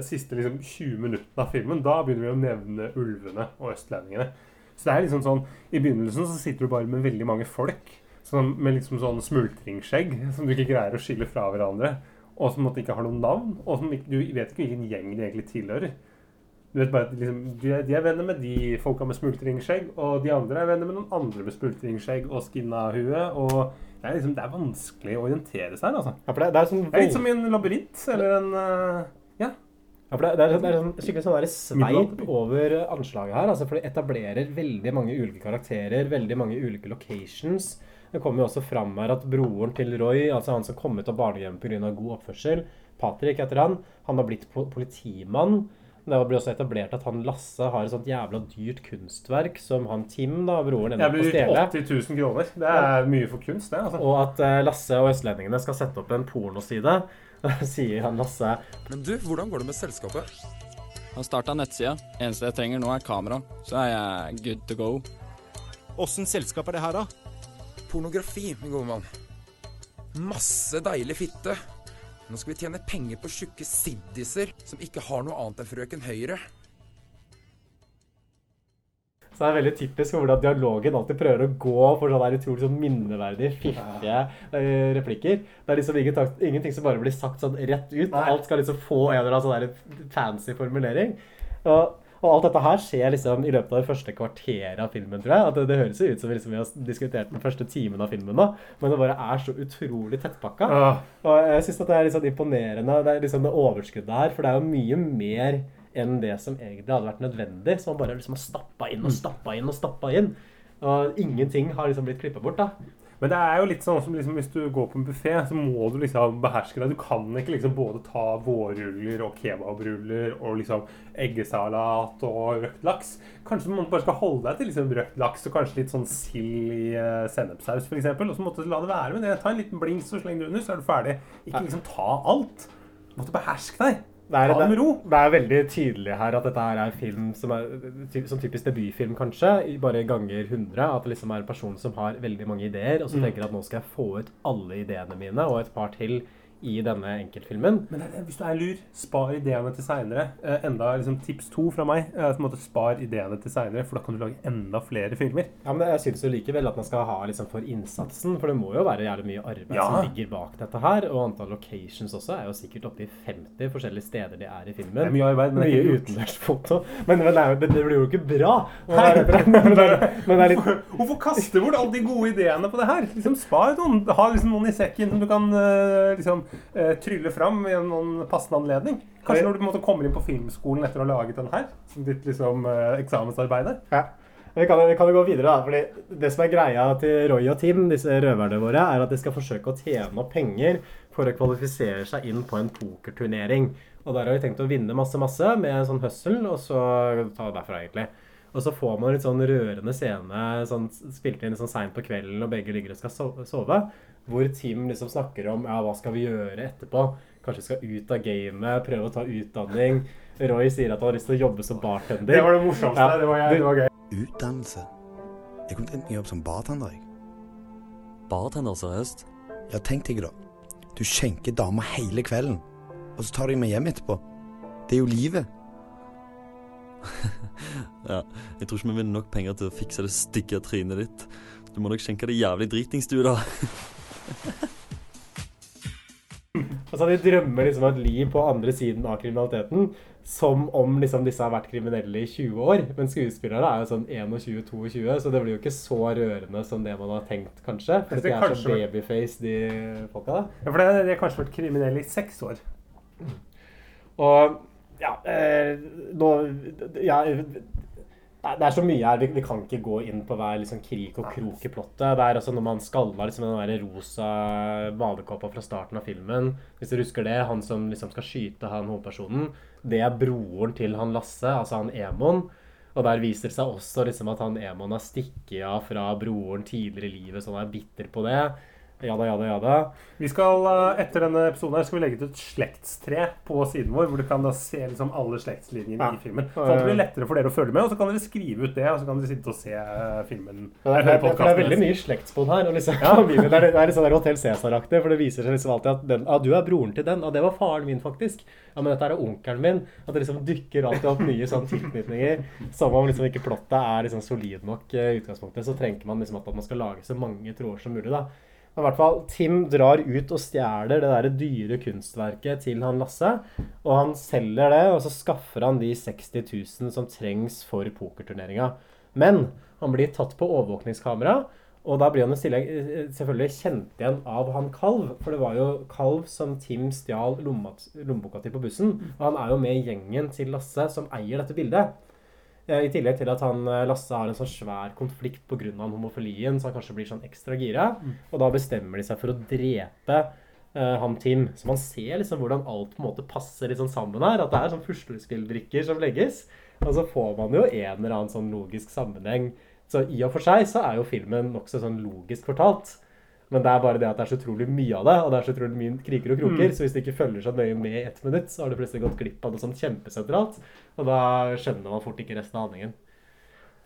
Speaker 2: siste liksom 20 minuttene av filmen. Da begynner vi å nevne ulvene og østlendingene. Så det er liksom sånn I begynnelsen så sitter du bare med veldig mange folk som, med liksom sånn smultringsskjegg som du ikke greier å skille fra hverandre. Og som måtte ikke har noen navn. Og som ikke, du vet ikke hvilken gjeng de egentlig tilhører. Du vet bare at liksom, de, er, de er venner med de folka med smultringskjegg, og de andre er venner med noen andre med smultringskjegg og skinna hue. Og det er, liksom, det er vanskelig å orientere seg her, altså.
Speaker 1: Ja, for det, det er sånn
Speaker 2: Det er litt som i en labyrint eller en uh, Ja.
Speaker 1: Ja, for det, det er, det er sånn, skikkelig sånn sveip over anslaget her. Altså, for det etablerer veldig mange ulike karakterer, veldig mange ulike locations. Det kommer jo også fram her at broren til Roy, altså han som kom ut av barnehjemmet pga. god oppførsel, Patrick heter han, han har blitt politimann. Det blir også etablert at han Lasse har et sånt jævla dyrt kunstverk som han Tim, da, broren, ender på å stjele.
Speaker 2: 80 000 kroner. Det er mye for kunst, det. altså.
Speaker 1: Og at eh, Lasse og østlendingene skal sette opp en pornoside. [laughs] Sier han Lasse
Speaker 7: Men du, hvordan går det med selskapet?
Speaker 8: Har starta nettsida. Eneste jeg trenger nå, er kamera. Så er jeg good to go.
Speaker 5: Åssen selskap er det her, da?
Speaker 7: Pornografi, min gode mann. Masse deilig fitte. Nå skal vi tjene penger på tjukke siddiser som ikke har noe annet enn Frøken Høyre.
Speaker 1: Så det er veldig typisk hvordan dialogen alltid prøver å gå for sånne der utrolig sånn minneverdige, fiffige eh, replikker. Det er liksom ingen ingenting som bare blir sagt sånn rett ut. Alt skal liksom få en eller annen sånn fancy formulering. Og, og alt dette her skjer liksom i løpet av det første kvarteret av filmen, tror jeg. At det, det høres jo ut som liksom vi har diskutert den første timen av filmen nå, men det bare er så utrolig tettpakka.
Speaker 2: Ah,
Speaker 1: Og jeg syns det er litt sånn imponerende, det er liksom det overskuddet her. For det er jo mye mer enn det som egentlig hadde vært nødvendig. Som man bare liksom har stappa inn og stappa inn og stappa inn. Og ingenting har liksom blitt klippa bort, da.
Speaker 2: Men det er jo litt sånn som liksom, hvis du går på en buffé, så må du liksom beherske deg. Du kan ikke liksom både ta vårruller og kebabruller og liksom eggesalat og røkt laks. Kanskje du bare skal holde deg til liksom røkt laks og kanskje litt sånn sild i uh, sennepssaus f.eks. Og så måtte du la det være med det. Ta en liten blings og sleng det under, så er du ferdig. Ikke liksom ta alt. Du måtte beherske deg.
Speaker 1: Det er,
Speaker 2: det
Speaker 1: det er veldig tydelig her at dette her er film som er som typisk debutfilm, kanskje. Bare ganger 100. At det liksom er en person som har veldig mange ideer, og så tenker at nå skal jeg få ut alle ideene mine, og et par til i denne enkeltfilmen.
Speaker 2: Men er- hvis du er lur, spar ideene til seinere. Eh, enda liksom tips to fra meg. Eh, på en måte Spar ideene til seinere, for da kan du lage enda flere filmer.
Speaker 1: Ja, men jeg syns jo likevel at man skal ha liksom for innsatsen, for det må jo være jævlig mye arbeid
Speaker 2: Ja.
Speaker 1: som ligger bak dette her. Og antall locations også er jo sikkert oppe i 50 forskjellige steder de er i filmen.
Speaker 2: Det er mye arbeid, men det er
Speaker 1: mye
Speaker 2: ikke
Speaker 1: utendørsfoto. Men, men, det, er blir jo ikke bra. Og [laughs] er- men, er, men er litt [laughs]
Speaker 2: Hvorfor kaste bort alle de gode ideene på det her? Liksom Spar noen. Ha liksom noen i sekken som du kan eh, liksom eh, trylle fram i en noen passende anledning. Kanskje når du på en måte kommer inn på filmskolen etter å ha laget den her, som ditt liksom eh, eksamensarbeid.
Speaker 1: Ja. Vi kan, vi kan jo gå videre, da. fordi Det som er greia til Roy og Tim, disse røverne våre, er at de skal forsøke å tjene opp penger for å kvalifisere seg inn på en pokerturnering. Og Der har de tenkt å vinne masse masse med en sånn hustle, og så ta det derfra, egentlig. Og så får man litt sånn rørende scene sånn, spilt inn sånn seint på kvelden, og begge ligger og skal sove. Hvor team liksom snakker om ja, hva skal vi gjøre etterpå. Kanskje skal ut av gamet, prøve å ta utdanning. Roy sier at han har lyst til å jobbe som bartender.
Speaker 2: Det var det morsomste.
Speaker 1: Ja,
Speaker 2: det, var, jeg- det var gøy.
Speaker 5: Utdannelse. Jeg kunne tenkt meg jobb som bartender. jeg.
Speaker 9: Bartender, seriøst?
Speaker 5: Ja, tenk deg da. Du skjenker damer hele kvelden, og så tar de med hjem etterpå. Det er jo livet. [laughs]
Speaker 9: Ja, jeg tror ikke vi vinner nok penger til å fikse det stygge trynet ditt. Du må nok skjenke det jævlig dritings, du, da. [laughs] [laughs]
Speaker 1: Altså, de drømmer liksom et liv på andre siden av kriminaliteten, som om liksom disse har vært kriminelle i 20 år. Men skuespillere er jo sånn 21-22, så det blir jo ikke så rørende som det man har tenkt, kanskje. For de er så babyface, de folka da.
Speaker 2: Ja, for det, de har kanskje vært kriminelle i seks år.
Speaker 1: Og ja, eh, nå ja, det er så mye her. Vi, vi kan ikke gå inn på hver liksom, krik og krok i plottet. Det er altså Når man skalla liksom, den der rosa badekåpa fra starten av filmen Hvis du husker det, han som liksom skal skyte han hovedpersonen, det er broren til han Lasse, altså han Emon. Og der viser det seg også liksom, at han Emon har stikket av fra broren tidligere i livet, så han er bitter på det. Jada, ja da.
Speaker 2: Vi skal, eh, Etter denne episoden her skal vi legge ut et slektstre på siden vår, hvor du kan da se liksom alle slektslinjene
Speaker 1: Ja.
Speaker 2: i filmen. Sånn at det blir lettere for dere å følge med, og så kan dere skrive ut det, og så kan dere sitte og se eh, filmen.
Speaker 1: Ja, Det er, det, er, veldig mye slektsbånd her. Og liksom, ja. [laughs] det er, det er litt sånn Hotell Cæsar-aktig, for det viser seg liksom alltid at den, ah, du er broren til den, og det var faren min, faktisk. Ja, men dette er onkelen min. At det liksom dukker alltid opp nye sånn tilknytninger. Som om liksom ikke plottet er liksom solid nok eh, i utgangspunktet, så trenger man liksom at man skal lage så mange tråder som mulig. da. Men i hvert fall, Tim drar ut og stjeler det der dyre kunstverket til han Lasse. Og han selger det, og så skaffer han de 60 000 som trengs for pokerturneringa. Men han blir tatt på overvåkningskamera, og da blir han eh, selvfølgelig kjent igjen av han Kalv. For det var jo Kalv som Tim stjal lommeboka til på bussen. Og han er jo med i gjengen til Lasse som eier dette bildet. I tillegg til at han eh, Lasse har en sånn svær konflikt pga. homofilien, så han kanskje blir sånn ekstra gira. Og da bestemmer de seg for å drepe uh, han Tim. Så man ser liksom hvordan alt på en måte passer litt sånn sammen her. At det er sånn puslespillbrikker som legges. Og så får man jo en eller annen sånn logisk sammenheng. Så i og for seg så er jo filmen nokså sånn logisk fortalt. Men det er bare det at det er så utrolig mye av det, og det er så utrolig mye kriker og kroker.
Speaker 2: Mm.
Speaker 1: Så hvis det ikke følger så nøye med i ett minutt, så har du plutselig gått glipp av noe sånt kjempesentralt. Og da skjønner man fort ikke resten av handlingen.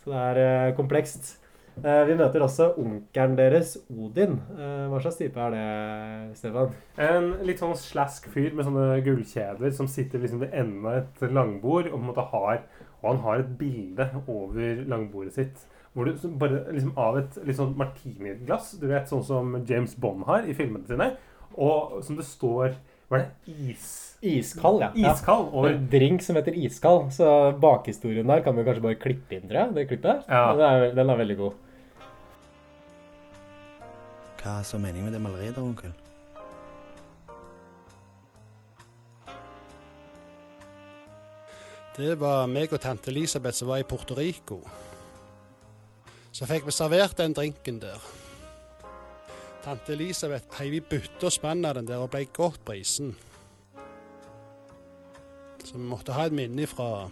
Speaker 1: Så det er eh, komplekst. Eh, vi møter også onkelen deres, Odin. Eh, hva slags type er det, Stefan?
Speaker 2: En litt sånn slask fyr med sånne gullkjeder som sitter liksom ved enden av et langbord og på en måte har Og han har et bilde over langbordet sitt. Hvor du bare liksom av et litt sånn martiniglass, du vet, sånn som James Bond har i filmene sine, og som det står Hva er det? Is...
Speaker 1: Iskald, ja.
Speaker 2: Iskald
Speaker 1: Ja.
Speaker 2: over
Speaker 1: En drink som heter iskald. Så bakhistorien der kan vi kanskje bare klippe inn, tror jeg. Det klippet.
Speaker 2: Ja.
Speaker 1: Den, er, den er veldig god.
Speaker 5: Hva er så meningen med det maleriet da, onkel?
Speaker 10: Det var meg og tante Elisabeth som var i Puerto Rico. Så fikk vi servert den drinken der. Tante Elisabeth heiv i bytte og spann av den der og ble godt brisen. Så vi måtte ha et minne fra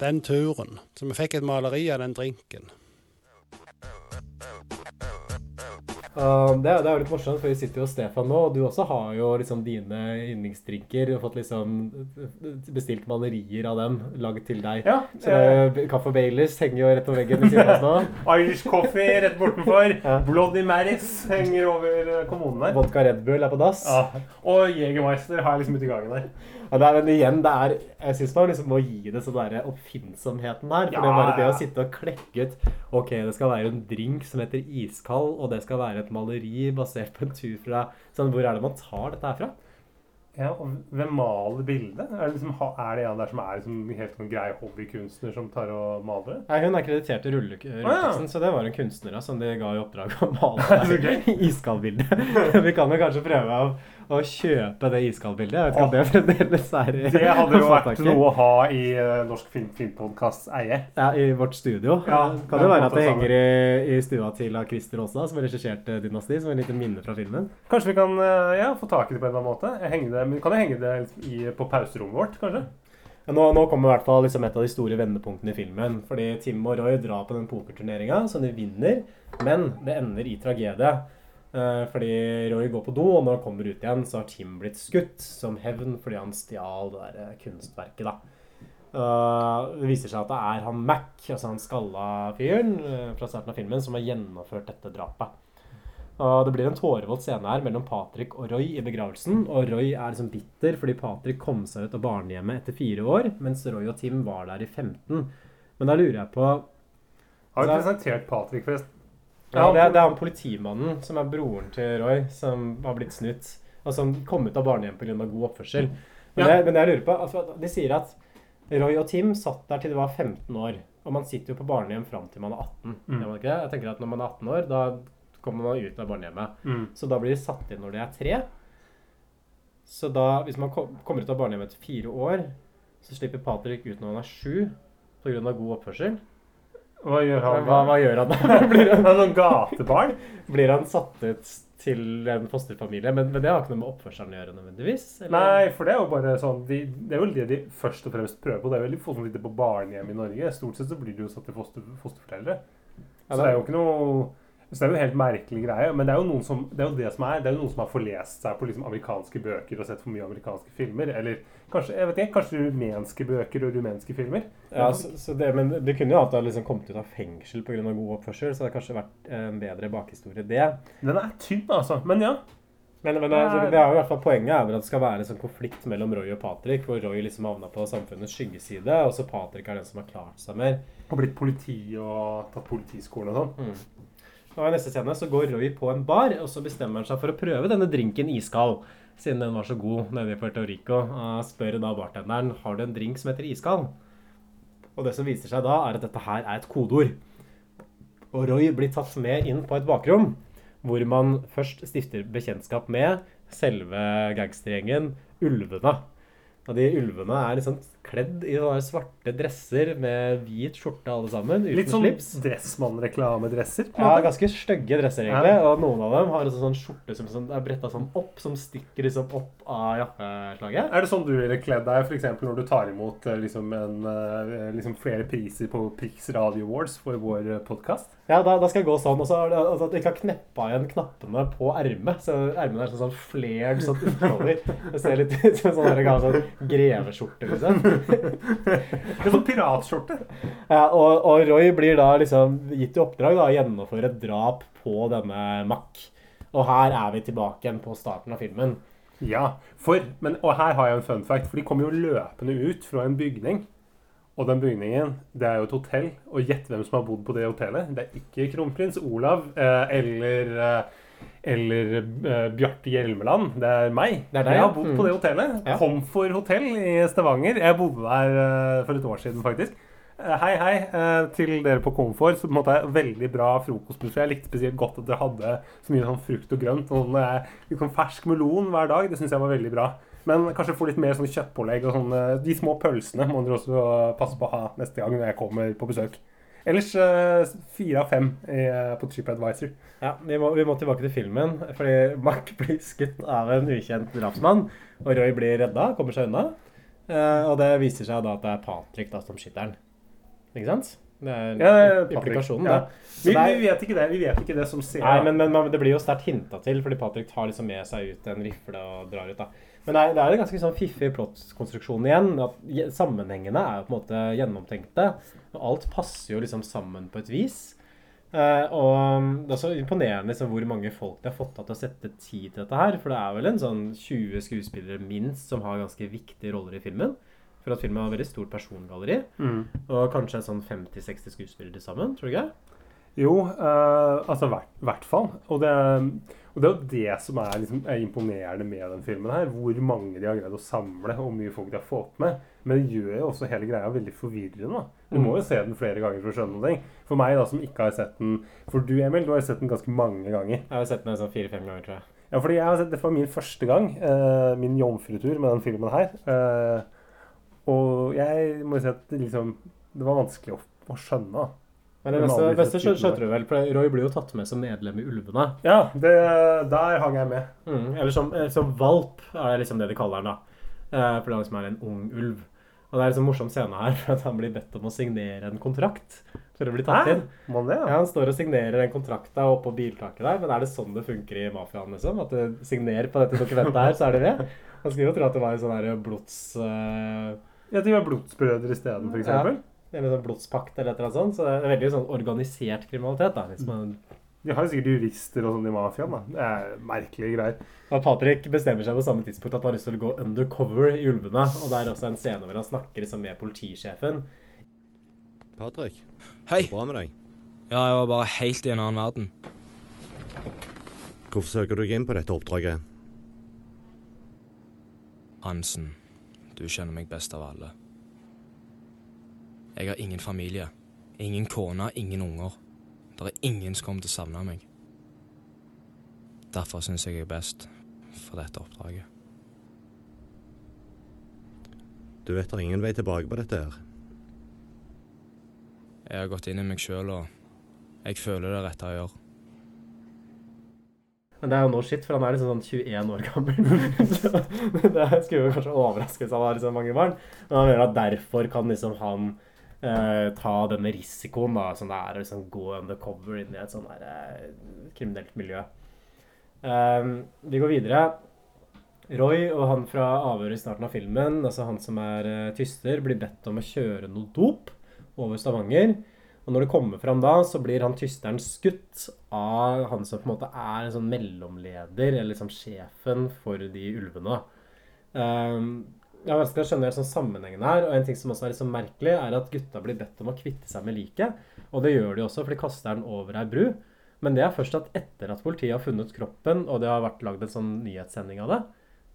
Speaker 10: den turen. Så vi fikk et maleri av den drinken.
Speaker 1: Um, det, er- det er jo litt morsomt, for vi sitter jo hos Stefan nå, og du også har jo liksom dine yndlingsdrinker. Og fått liksom bestilt malerier av dem laget til deg.
Speaker 2: Ja,
Speaker 1: så det, Kaffe Baileys henger jo rett på veggen ved siden av oss nå. [laughs]
Speaker 2: Irish coffee rett bortenfor. [laughs] Bloody Marys henger over kommunen der.
Speaker 1: Vodka Red Bull er på dass.
Speaker 2: Ja. Og Jegermeister har jeg liksom ute i gangen der.
Speaker 1: Det er, men igjen, det er, jeg syns man liksom må gi det sånn der oppfinnsomheten her. For
Speaker 2: Ja,
Speaker 1: det er bare det å sitte og klekke ut Ok, det skal være en drink som heter iskald, og det skal være et maleri basert på en tur fra sånn, Hvor er det man tar dette her fra?
Speaker 2: Ja, og Hvem maler bildet? Er det, liksom, er det en der som er liksom helt sånn grei hobbykunstner som tar og maler?
Speaker 1: Nei, Hun er kreditert til rulle-
Speaker 2: ja.
Speaker 1: så det var en kunstner som de ga i oppdrag å male [laughs]
Speaker 2: gøy. [laughs]
Speaker 1: iskaldbildet. [laughs] Vi kan jo kanskje prøve å, å kjøpe det iskaldbildet. Jeg vet ikke om det fremdeles er i- [laughs]
Speaker 2: Det hadde jo vært noe å ha i uh, Norsk Film Filmpodkasts eie.
Speaker 1: Ja, I vårt studio.
Speaker 2: Ja,
Speaker 1: kan
Speaker 2: det
Speaker 1: være at det henger i, i stua til av Christer Aasa, som har regissert eh, Dynasti, som er et lite minne fra filmen.
Speaker 2: Kanskje vi kan eh, ja, få tak i det på en eller annen måte? Jeg det, men kan jeg henge det i, på pauserommet vårt, kanskje?
Speaker 1: Ja, Nå, nå kommer i hvert fall liksom et av de store vendepunktene i filmen. Fordi Tim og Roy drar på den pokerturneringa, som de vinner. Men det ender i tragedie. Eh, fordi Roy går på do, og når han kommer ut igjen, så har Tim blitt skutt som hevn fordi han stjal det der eh, kunstverket. da. Eh, det viser seg at det er han Mac, altså han skalla fyren fra starten av filmen, som har gjennomført dette drapet. Og Det blir en tårevoldt scene her mellom Patrick og Roy i begravelsen. Og Roy er liksom bitter fordi Patrick kom seg ut av barnehjemmet etter fire år, mens Roy og Tim var der i 15. Men da lurer jeg på
Speaker 2: Har vi presentert Patrick, forresten?
Speaker 1: Ja, det, er, det er han politimannen som er broren til Roy, som har blitt snutt Og som kom ut av barnehjem pga. god oppførsel. Men,
Speaker 2: Ja.
Speaker 1: det, men det jeg lurer på altså, De sier at Roy og Tim satt der til de var 15 år. Og man sitter jo på barnehjem fram til man er 18.
Speaker 2: Mm.
Speaker 1: Jeg tenker at Når man er 18 år, da kommer man ut av barnehjemmet.
Speaker 2: Mm.
Speaker 1: Så da blir de satt inn når de er tre. Så da, hvis man kom, kommer ut av barnehjemmet etter fire år, så slipper Patrick ut når han er sju pga. god oppførsel.
Speaker 2: Hva gjør han?
Speaker 1: Hva, hva gjør han da? [laughs] blir, han,
Speaker 2: noen gatebarn?
Speaker 1: blir han satt ut til en fosterfamilie? Men, men det har ikke noe med oppførselen å gjøre nødvendigvis? eller?
Speaker 2: Nei, for det er jo bare sånn de, Det er vel det de først og fremst prøver på. Det er veldig få som sitter på barnehjem i Norge. Stort sett så blir de jo satt til foster, fosterforeldre. Så
Speaker 1: det-
Speaker 2: det er jo ikke noe Så det er jo en helt merkelig greie. Men det er jo noen som, det er jo det som er, det er jo noen som har forlest seg på liksom amerikanske bøker og sett for mye amerikanske filmer. Eller kanskje jeg vet ikke, kanskje rumenske bøker og rumenske filmer.
Speaker 1: Ja, så, så det, men det kunne jo hatt at liksom kommet ut av fengsel pga. god oppførsel, så det har kanskje vært en bedre bakhistorie, det.
Speaker 2: Den er tynn, altså. Men ja.
Speaker 1: Men, men det, det er jo i hvert fall poenget er vel at det skal være en sånn konflikt mellom Roy og Patrick, hvor Roy liksom havna på samfunnets skyggeside, og så Patrick er den som har klart seg mer.
Speaker 2: Og blitt politi og tatt politiskolen og sånn.
Speaker 1: Mm. Og I neste scene så går Roy på en bar, og så bestemmer han seg for å prøve denne drinken iskald. Siden den var så god nede i Puerto Rico. Spør da bartenderen har du en drink som heter iskald. Og det som viser seg da, er at dette her er et kodeord. Og Roy blir tatt med inn på et bakrom, hvor man først stifter bekjentskap med selve gangstergjengen Ulvene. Og de ulvene er liksom kledd i sånne svarte dresser med hvit skjorte alle sammen. Uten
Speaker 2: Litt sånn
Speaker 1: slips.
Speaker 2: Dressmann-reklamedresser.
Speaker 1: Ja, ganske stygge dresser, egentlig. Og noen av dem har en sånn skjorte som sånn, er bretta sånn opp, som stikker liksom opp av jakkeslaget.
Speaker 2: Er det sånn du ville kledd deg eksempel når du tar imot eh, liksom, en, eh, liksom flere priser på Prix Radio Awards for vår podkast?
Speaker 1: Ja, da, da skal jeg gå sånn. Og så altså, at du ikke har kneppa igjen knappene på ermet. Så ermene er sånn, sånn flared sånn utover. Det ser litt ut som en sånn sånn greveskjorte, liksom.
Speaker 2: En sånn piratskjorte.
Speaker 1: Ja, og, og Roy blir da liksom gitt i oppdrag da, å gjennomføre et drap på denne Mack. Og her er vi tilbake igjen på starten av filmen.
Speaker 2: Ja, for, men, og her har jeg en fun fact, for de kommer jo løpende ut fra en bygning. Og den bygningen, det er jo et hotell. Og gjett hvem som har bodd på det hotellet. Det er ikke kronprins Olav eh, eller eh, eller uh, Bjarte Hjelmeland. Det er meg.
Speaker 1: Det er deg,
Speaker 2: jeg har bodd
Speaker 1: Mm.
Speaker 2: på det hotellet.
Speaker 1: Ja.
Speaker 2: Komfor hotell i Stavanger. Jeg bodde der uh, for et år siden, faktisk. Uh, Hei, hei til dere på Komfor, Så på en måte er veldig bra frokostbuffé. Jeg likte spesielt godt at dere hadde så mye sånn frukt og grønt. Og eh, sånn fersk melon hver dag. Det syns jeg var veldig bra. Men kanskje få litt mer sånn kjøttpålegg og sånn. De små pølsene må dere også passe på å ha neste gang når jeg kommer på besøk. Ellers eh, fire av fem eh, på TripAdvisor.
Speaker 1: Ja, vi må, vi må tilbake til filmen, fordi Mark [laughs] blir skutt av en ukjent drapsmann. Og Roy blir redda, kommer seg unna. Eh, og det viser seg da at det er Patrick da som skyter. Ikke sant? Det er
Speaker 2: Ja,
Speaker 1: implikasjonen,
Speaker 2: Ja. Vi, vi vet ikke det. Vi vet ikke det som ser
Speaker 1: Nei, men, men, men det blir jo sterkt hinta til, fordi Patrick tar liksom med seg ut en rifle og drar ut. da. Men det er, en ganske sånn fiffig plottkonstruksjon igjen. at Sammenhengene er jo på en måte gjennomtenkte. Og alt passer jo liksom sammen på et vis. Eh, og um, det er så imponerende liksom, hvor mange folk de har fått til å sette tid til dette her. For det er vel en sånn 20 skuespillere minst som har ganske viktige roller i filmen. For at filmen har veldig stort persongalleri.
Speaker 2: Mm.
Speaker 1: Og kanskje sånn 50-60 skuespillere til sammen, tror du ikke?
Speaker 2: Jo, eh, altså i hvert, fall. Og det, og det er jo det som er, liksom, er imponerende med den filmen her. Hvor mange de har greid å samle, og hvor mye folk de har fått med. Men det gjør jo også hele greia veldig forvirrende. Du må jo se den flere ganger for å skjønne noe. For meg da, som ikke har sett den For du, Emil, du har sett den ganske mange ganger.
Speaker 1: Jeg har sett den sånn fire-fem ganger, tror jeg.
Speaker 2: Ja, fordi jeg har sett Det var min første gang. eh, min jomfrutur med den filmen her. Eh, og jeg må jo si at det, liksom, det var vanskelig å, å skjønne. da.
Speaker 1: Men det beste, beste skjønte du vel, for Roy blir jo tatt med som medlem i Ulvene.
Speaker 2: Ja, det, der hang jeg med.
Speaker 1: Mm, eller som, eh, som valp, er det liksom det de kaller han da. Eh, for det liksom er en ung ulv. Og det er liksom sånn morsom scene her, [laughs] for at han blir bedt om å signere en kontrakt for å bli tatt
Speaker 2: Hæ?
Speaker 1: inn.
Speaker 2: Må han det, ja?
Speaker 1: Ja, Han står og signerer en kontrakt kontrakta oppå biltaket der, men er det sånn det funker i mafiaen, liksom? At du signerer på dette dokumentet her, så er det det? Han skulle jo tro at det var en sånn blods... Jeg
Speaker 2: Ja, de var blodsbrødre isteden, eksempel.
Speaker 1: Ja, eller sånn blodspakt eller et eller annet sånt. Så det er veldig sånn organisert kriminalitet, da. Hvis man
Speaker 2: De har jo sikkert jurister og sånn i mafiaen. da. Det er merkelige greier.
Speaker 1: Og Patrick bestemmer seg på samme tidspunkt at han har lyst til å gå undercover i Ulvene. Og det er også en scene hvor han snakker liksom med politisjefen.
Speaker 5: Patrick,
Speaker 8: Hei.
Speaker 5: det bra med deg.
Speaker 8: Ja, jeg var bare helt i en annen verden.
Speaker 5: Hvorfor søker du deg inn på dette oppdraget?
Speaker 8: Hansen, du kjenner meg best av alle. Jeg har ingen familie. Ingen kone, ingen unger. Det er ingen som kommer til å savne meg. Derfor syns jeg jeg er best for dette oppdraget.
Speaker 5: Du vet det er ingen vei tilbake på dette her.
Speaker 8: Jeg har gått inn i meg sjøl, og jeg føler det rette å gjøre.
Speaker 1: Men det er jo no shit, for han er liksom sånn 21 år gammel. [laughs] Så det skulle jo kanskje overraske hvis han har liksom mange barn. Men han mener at derfor kan liksom han eh, ta denne risikoen da, som det er å liksom gå undercover inn i et sånn her eh, kriminelt miljø. Eh, vi går videre. Roy og han fra avhøret i starten av filmen, altså han som er eh, tyster, blir bedt om å kjøre noe dop over Stavanger. Og når det kommer fram da, så blir han tysteren skutt av han som på en måte er en sånn mellomleder, eller liksom sjefen for de ulvene. Um, jeg har vanskelig å skjønne sånn sammenhengen her, og en ting som også er litt så merkelig, er at gutta blir bedt om å kvitte seg med liket. Og det gjør de også, for de kaster den over ei bru. Men det er først at etter at politiet har funnet kroppen, og det har vært lagd en sånn nyhetssending av det.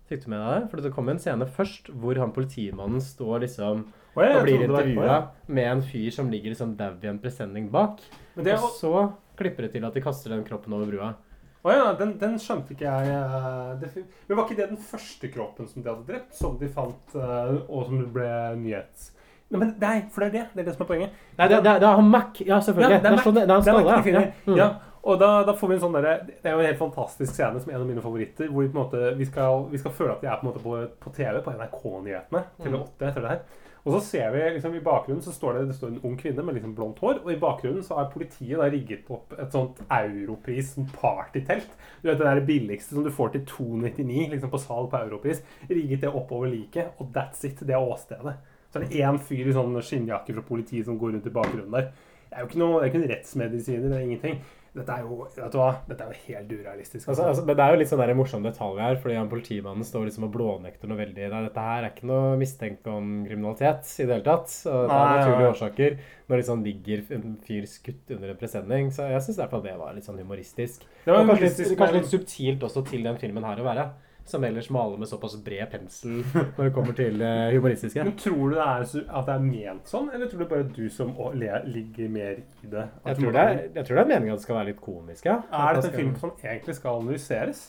Speaker 1: Fikk du med deg det? For det kom en scene først hvor han politimannen står liksom
Speaker 2: ja,
Speaker 1: og blir intervjua med en fyr som ligger liksom daud i en presenning bak.
Speaker 2: Er
Speaker 1: Og så klipper det til at de kaster den kroppen over brua.
Speaker 2: Å ja, den, den skjønte ikke jeg. eh, Det, men var ikke det den første kroppen som de hadde drept, som de fant, eh, og som ble nyhets... Nei, men nei, for det er det. Det er det som er poenget.
Speaker 1: Nei, det, det, det er han Mac. Ja, selvfølgelig.
Speaker 2: Ja, det er Mac.
Speaker 1: sånn det, det er han
Speaker 2: Det er de finner.
Speaker 1: ja. Mm.
Speaker 2: Ja, og da, da får vi en sånn derre Det er jo en helt fantastisk scene som er en av mine favoritter. Hvor vi på en måte Vi skal, vi skal føle at vi er på en måte på, på TV, på NRK-nyhetene.
Speaker 1: Mm.
Speaker 2: 8 etter det her. Og så ser vi liksom i bakgrunnen så står det, det står en ung kvinne med liksom blondt hår. Og i bakgrunnen så har politiet da rigget opp et sånt Europris partytelt. Du vet det der billigste som du får til 299 liksom på salg på Europris. Rigget det oppover liket, og that's it. Det er åstedet. Så er det én fyr i sånn skinnjakke fra politiet som går rundt i bakgrunnen der. Det er jo ikke noe, det er ikke rettsmedisiner, det er ingenting. Dette er jo vet du hva? Dette er jo helt urealistisk.
Speaker 1: Altså, altså, men det er jo litt sånn der morsom detalj her, fordi han politimannen står liksom og blånekter noe veldig Nei, dette her er ikke noe mistenkt om kriminalitet i det hele tatt. Og det er naturlige årsaker. Når liksom ligger en fyr skutt under en presenning. Så jeg syns i hvert fall det var litt sånn humoristisk.
Speaker 2: Det var
Speaker 1: og kanskje, litt, kanskje litt subtilt også til den filmen her å være. Som ellers maler med såpass bred pensel når det kommer til eh, humoristiske.
Speaker 2: Men tror du det er, at det er ment sånn, eller tror du bare du som ligger mer i det?
Speaker 1: Jeg tror, det er, jeg tror det er meningen at det skal være litt komisk, ja.
Speaker 2: Er dette
Speaker 1: det
Speaker 2: en film som egentlig skal analyseres?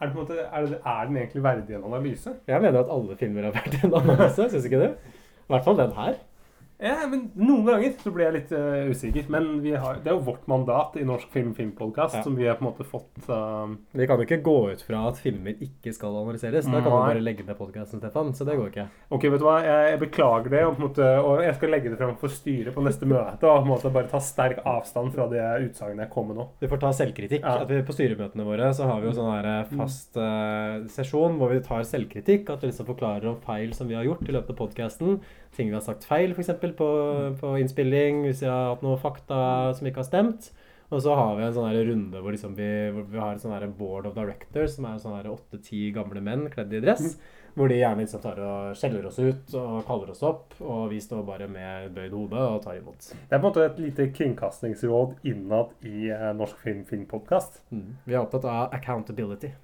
Speaker 2: Er, det måte, er, det, er den egentlig verdig en analyse?
Speaker 1: Jeg mener at alle filmer har verdig en analyse, syns ikke du? I hvert fall den her.
Speaker 2: Ja, men Noen ganger så blir jeg litt uh, usikker. Men vi har, det er jo vårt mandat i Norsk film filmpodkast
Speaker 1: Ja.
Speaker 2: som vi har på en måte fått uh,
Speaker 1: Vi kan jo ikke gå ut fra at filmer ikke skal analyseres. Da kan du bare legge ned podkasten, Stefan. Så det går ikke.
Speaker 2: Ok, vet du hva? Jeg, jeg beklager det, og, måte, og jeg skal legge det frem for styret på neste møte. Og på en måte bare ta sterk avstand fra det utsagnet jeg kom med nå.
Speaker 1: Vi får ta selvkritikk.
Speaker 2: Ja.
Speaker 1: At vi, på styremøtene våre så har vi jo sånn her eh, fast uh, sesjon hvor vi tar selvkritikk. At vi liksom forklarer om feil som vi har gjort i løpet av podkasten. Ting vi har sagt feil, f.eks. På, på innspilling. Hvis vi har hatt noen fakta som ikke har stemt. Og så har vi en sånn runde hvor, liksom vi, hvor vi har en sånn board of directors, som er sånn åtte-ti gamle menn kledd i dress. Hvor de gjerne liksom tar og skjeller oss ut og kaller oss opp. Og vi står bare med bøyd hode og tar imot.
Speaker 2: Det er på en måte et lite kringkastingsråd innad i eh, Norsk film filmpodkast.
Speaker 1: Mm. Vi er opptatt av accountability. [laughs]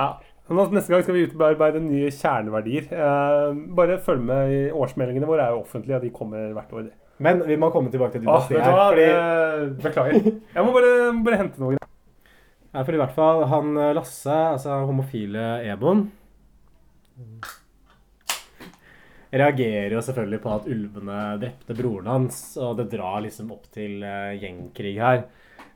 Speaker 2: ja. Nå, neste gang skal vi utarbeide nye kjerneverdier. Eh, bare følg med i årsmeldingene våre. er jo offentlige, og de kommer hvert år.
Speaker 1: Men vi må komme tilbake til
Speaker 2: dynastiet
Speaker 1: ah,
Speaker 2: vet du hva?
Speaker 1: her. Fordi,
Speaker 2: Beklager. Jeg må bare, bare hente noe.
Speaker 1: ja, for i hvert fall han eh, Lasse, altså homofile Ebon Reagerer jo selvfølgelig på at ulvene drepte broren hans, og det drar liksom opp til eh, gjengkrig her.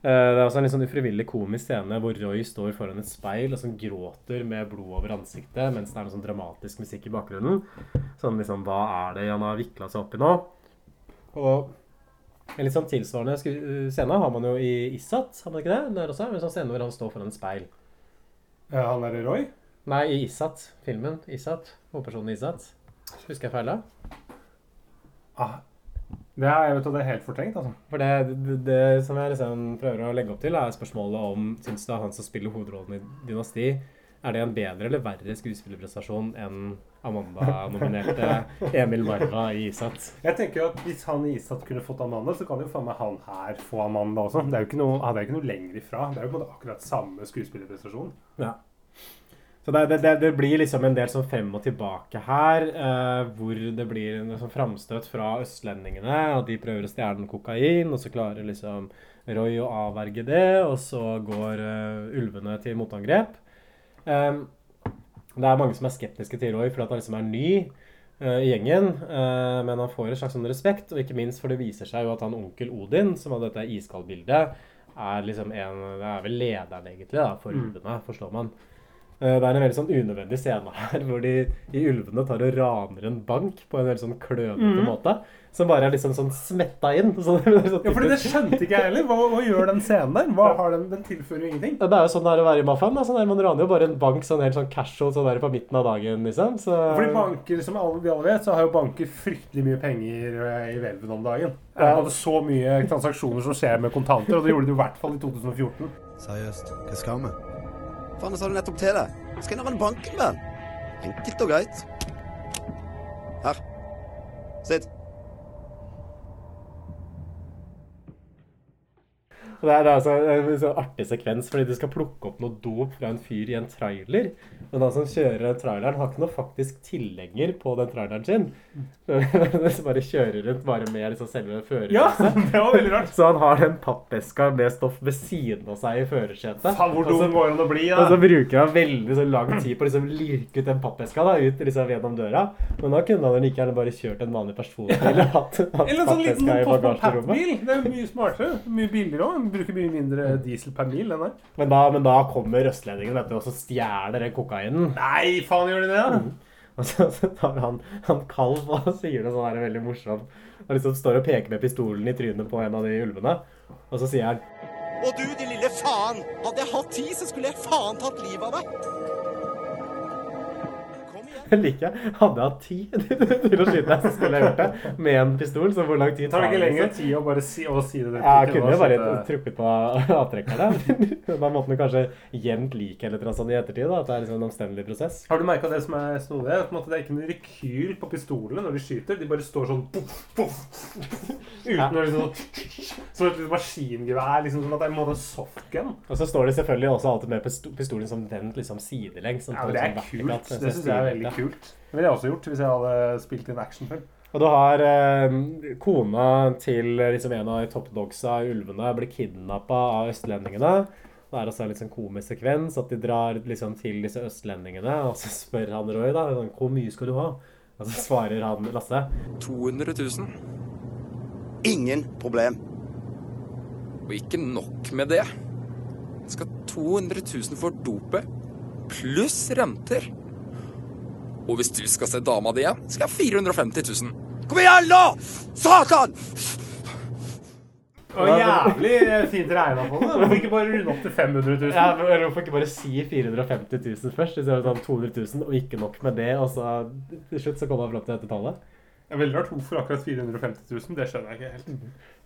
Speaker 1: Eh, det er også en litt sånn ufrivillig komisk scene hvor Roy står foran et speil og sånn gråter med blod over ansiktet mens det er noe sånn dramatisk musikk i bakgrunnen. Sånn liksom Hva er det han har vikla seg opp i nå? Og en litt sånn tilsvarende scene har man jo i Issat, har man ikke det? Der også, en sånn scene hvor han står foran et speil.
Speaker 2: Ja, han er Roy?
Speaker 1: Nei, i Issat. Filmen Issat. Hovedpersonen i Issat. Husker jeg feil da?
Speaker 2: Ah, det er, jeg vet, det er helt fortrengt, altså.
Speaker 1: For det, det, det som jeg liksom prøver å legge opp til, er spørsmålet om Syns du han som spiller hovedrollen i Dynasti, er det en bedre eller verre skuespillerprestasjon enn Amanda-nominerte [laughs] Emil Marva i Isat?
Speaker 2: Jeg tenker jo at Hvis han i Isat kunne fått Amanda, så kan jo faen meg han her få Amanda også. Det er jo ikke noe, han er jo ikke noe lenger ifra. Det er jo på en måte akkurat samme skuespillerprestasjon.
Speaker 1: Ja. Så det, det, det blir liksom en del sånn frem og tilbake her, eh, hvor det blir en sånn framstøt fra østlendingene, at de prøver å stjele kokain, og så klarer liksom Roy å avverge det, og så går eh, ulvene til motangrep. Eh, det er mange som er skeptiske til Roy fordi han liksom er ny eh, i gjengen, eh, men han får en slags sånn respekt, og ikke minst for det viser seg jo at han onkel Odin, som hadde dette iskaldbildet, er liksom en Det er vel lederen, egentlig, da, for
Speaker 2: Mm.
Speaker 1: ulvene, forstår man. Eh, Det er en veldig sånn unødvendig scene her [laughs] hvor de i Ulvene tar og raner en bank på en veldig sånn klønete
Speaker 2: mm.
Speaker 1: måte. Som bare er liksom sånn smetta inn. [laughs] Så det, er sånn
Speaker 2: Ja, fordi det skjønte ikke jeg heller. Hva, hva gjør den scenen der? Hva har den, den tilfører jo ingenting.
Speaker 1: Det er jo sånn det er å være i mafiaen. Sånn der, man raner jo bare en bank sånn helt sånn casual sånn der på midten av dagen, liksom. Så,
Speaker 2: Fordi banker, som alle, vi alle vet, så har jo banker fryktelig mye penger eh, i hvelven om dagen. Det er så mye transaksjoner som skjer med kontanter, og det gjorde de i hvert fall i 2014.
Speaker 5: Seriøst, hva skal vi? Faen, jeg sa det nettopp til deg. Skanner den banken, vel? Enkelt og greit. Her. Sitt.
Speaker 1: Det er, det er altså en så artig sekvens, fordi du skal plukke opp noe dop fra en fyr i en trailer. Men han som kjører den traileren, har ikke noe faktisk tilhenger på den traileren sin. [laughs] Så bare kjører rundt bare med liksom selve
Speaker 2: Ja, [laughs] det var veldig rart.
Speaker 1: Så han har den pappeska med stoff ved siden av seg i førersetet.
Speaker 2: Hvor
Speaker 1: Og så-
Speaker 2: dum går det å bli, da?
Speaker 1: Og så bruker han veldig så lang tid på å liksom lirke ut den pappeska da, ut liksom gjennom døra. Men da kunne han like gjerne bare kjørt en vanlig personbil eller [laughs] hatt, hatt
Speaker 2: Eller en sånn liten
Speaker 1: pappeska i bagasjerommet.
Speaker 2: Det er mye smartere. Mye billigere òg. Bruker mye mindre diesel per mil enn her.
Speaker 1: Men da, men da kommer østlendingen vet du, og så stjeler den kokainen.
Speaker 2: Nei, faen gjør de det? da?
Speaker 1: Og så, så tar han, han kalv og sier det sånn her veldig morsomt. Han liksom står og peker med pistolen i trynet på en av de ulvene. Og så sier han
Speaker 11: Og du, din lille faen! Hadde jeg hatt tid, så skulle jeg faen tatt livet av deg! [laughs]
Speaker 1: Liker jeg. Hadde jeg hatt tid [laughs] til å skyte deg, så skulle jeg gjort det. Med en pistol. Så hvor lang tid
Speaker 2: Tar det ikke lengre
Speaker 1: liksom?
Speaker 2: tid å bare si, å si det?
Speaker 1: Ja, jeg kunne jo bare
Speaker 2: skyte-
Speaker 1: trukket på [laughs] avtrekkerne. Man måtte kanskje jevnt like eller noe sånt i ettertid. da, At det er liksom en omstendelig prosess.
Speaker 2: Har du merka det som er snodig? At måte det er ikke noe rekyl på pistolene når de skyter. De bare står sånn poff, poff, Uten å liksom Som et maskingevær. Liksom sånn at det er en måte softgun.
Speaker 1: Og så står det selvfølgelig også alltid med pistolen som vendt liksom sidelengs. sånn
Speaker 2: Ja, det er
Speaker 1: sånn,
Speaker 2: kult. Det syns jeg er veldig
Speaker 1: litt.
Speaker 2: Kult. Det ville jeg også gjort hvis jeg hadde spilt i en actionfilm.
Speaker 1: Og du har eh, kona til liksom en av de toppdogsa Ulvene blir kidnappa av østlendingene. Det er også en sånn komisk sekvens at de drar liksom til disse østlendingene, og så spør han Roy da sånn, hvor mye skal du ha? Og så svarer han Lasse
Speaker 7: 200 000.
Speaker 11: Ingen problem.
Speaker 7: Og ikke nok med det. Jeg skal 200 000 for dopet, pluss renter. Og hvis du skal se dama di igjen, skal jeg ha 450 000.
Speaker 11: Kom igjen, nå! Satan!
Speaker 2: Og jævlig fint regna på det. Hvorfor ikke bare runde opp til 500 000?
Speaker 1: Ja, men Hvorfor ikke bare si 450 000 først, istedenfor sånn 200 000, og ikke nok med det, og så til slutt så kommer han fram til dette tallet?
Speaker 2: Det er veldig rart hvorfor akkurat 450 000. Det skjønner jeg ikke helt.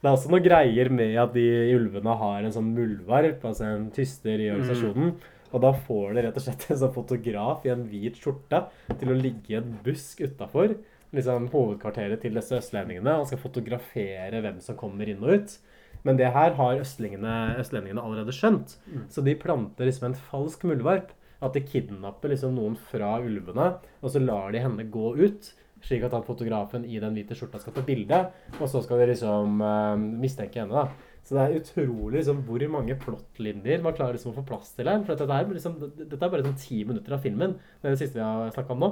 Speaker 1: Det er også noen greier med at de ulvene har en sånn muldvarp, altså en tyster i organisasjonen. Og da får de rett og slett en sånn fotograf i en hvit skjorte til å ligge i en busk utafor liksom, hovedkvarteret til disse østlendingene Han skal fotografere hvem som kommer inn og ut. Men det her har østlendingene, østlendingene allerede skjønt.
Speaker 2: Mm.
Speaker 1: Så de planter liksom en falsk muldvarp. At de kidnapper liksom noen fra ulvene, og så lar de henne gå ut. Slik at han fotografen i den hvite skjorta skal ta bilde, og så skal de liksom uh, mistenke henne. da. Så det er utrolig liksom, hvor mange plottlinjer man klarer liksom, å få plass til her. For dette, er, liksom, dette er bare sånn ti minutter av filmen. Det er det siste vi har snakka om nå.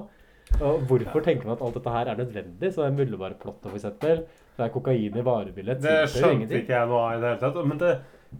Speaker 1: Og hvorfor tenker man at alt dette her er nødvendig? Så det er muldvarplottet, f.eks. Det er kokain i varebildet.
Speaker 2: Det skjønte ikke jeg noe av i det hele tatt. Men, det,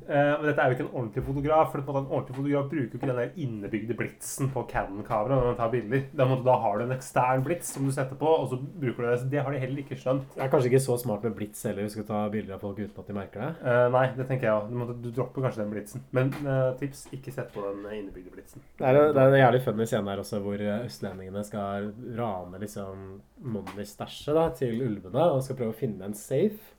Speaker 2: men dette er jo ikke en ordentlig fotograf. For en ordentlig fotograf bruker jo ikke den der innebygde blitsen på Canon-kameraet når man tar bilder. Måtte, da har du en ekstern blits som du setter på, og så bruker du det. Det har de heller ikke skjønt.
Speaker 1: Det er kanskje ikke så smart med blits heller, hvis du skal ta bilder av folk uten at de merker det.
Speaker 2: Uh, nei, det tenker jeg òg. Du, du dropper kanskje den blitsen. Men uh, tips, ikke sett på den innebygde blitsen.
Speaker 1: Det er, det er en jævlig funny scene her også, hvor østlendingene skal rane liksom money-stæsjet til ulvene og skal prøve å finne en safe.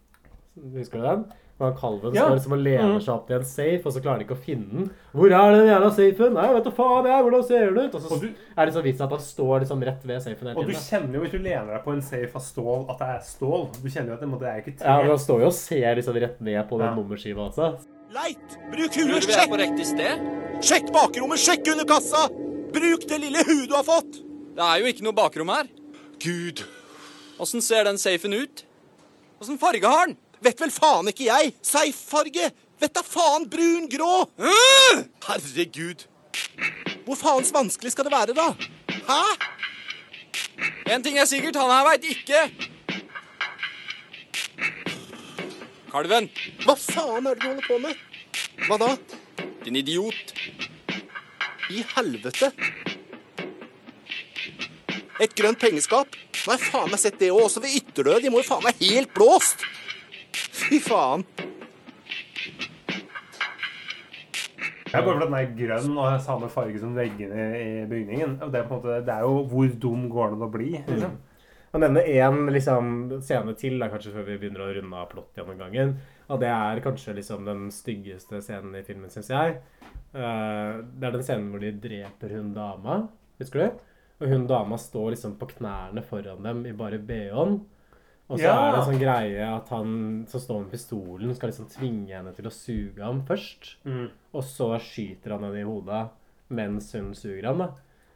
Speaker 1: Husker du den? Og han kalven
Speaker 2: Ja.
Speaker 1: står liksom og lener
Speaker 2: Mm.
Speaker 1: seg opp til en safe, og så klarer de ikke å finne den. Hvor er den jævla safen? Nei, vet du faen jeg, hvordan ser den ut? Og så er det så vits at han står liksom rett ved safen hele
Speaker 2: Og du kjenner jo hvis du lener deg på en safe av stål, at det er stål. Du kjenner jo at det, det er ikke tre.
Speaker 1: Ja, men han står jo og ser liksom rett ned på den
Speaker 2: Ja.
Speaker 1: nummerskiva altså.
Speaker 11: Leit! Bruk huet,
Speaker 8: du er på
Speaker 11: sjekk!
Speaker 8: riktig sted?
Speaker 11: Sjekk bakrommet, sjekk under kassa! Bruk det lille huet du har fått!
Speaker 8: Det er jo ikke noe bakrom her.
Speaker 11: Gud.
Speaker 8: Åssen ser den safen ut? Åssen farge har den?
Speaker 11: Vet vel faen ikke jeg! Seiffarge! Vet da faen, brun, grå! Øh! Herregud. Hvor faens vanskelig skal det være, da? Hæ?
Speaker 8: En ting er sikkert, han her veit ikke. Kalven,
Speaker 11: Hva faen er det du holder på med? Hva da?
Speaker 8: din idiot.
Speaker 11: i helvete? Et grønt pengeskap? Nei, faen meg sett det òg, også ved ytterdøra. De må jo faen meg helt blåst! Fy faen.
Speaker 2: Det er bare fordi den er grønn og har samme farge som veggene i bygningen. Og det, er på en måte, det er jo hvor dum går det an å bli? liksom.
Speaker 1: Man nevner én liksom, scene til, da, kanskje før vi begynner å runde av plott-gjennomgangen. Og det er kanskje liksom den styggeste scenen i filmen, syns jeg. Uh, det er den scenen hvor de dreper hun dama. Husker du? Og hun dama står liksom på knærne foran dem i bare bh-en. Og så
Speaker 2: Ja.
Speaker 1: er det en sånn greie at han som står med pistolen, skal liksom tvinge henne til å suge ham først.
Speaker 2: Mm.
Speaker 1: Og så skyter han henne i hodet mens hun suger ham. da.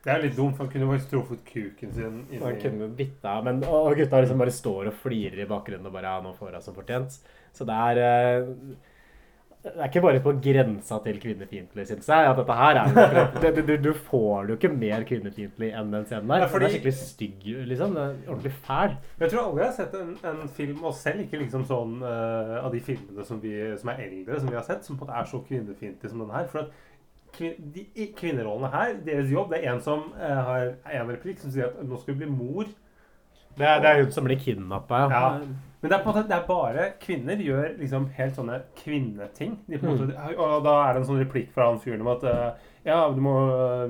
Speaker 2: Det er litt dumt, for han kunne bare truffet kuken sin inni
Speaker 1: Han kunne bitta men og gutta liksom bare står og flirer i bakgrunnen og bare ja, nå får hun som fortjent. Så det er eh, Det er ikke bare på grensa til kvinnefiendtlig, syns jeg. At dette her er [laughs] det, du, du, du får det jo ikke mer kvinnefiendtlig enn den scenen der.
Speaker 2: Ja,
Speaker 1: Den er skikkelig stygg, liksom. Den er ordentlig fæl.
Speaker 2: Jeg tror aldri jeg har sett en, en film, og selv ikke liksom sånn uh, av de filmene som, vi, som er eldre, som vi har sett, som på en måte er så kvinnefiendtlig som denne her. For at kvin, de, kvinnerollene her, deres jobb, det er en som uh, har en replikk som sier at nå skal du bli mor.
Speaker 1: Det er, det er hun som blir kidnappa, ja.
Speaker 2: Ja. Men det er måte, det er bare kvinner gjør liksom helt sånne kvinneting. Måte, og da er det en sånn replikk fra han fyren om at eh, ja, du må,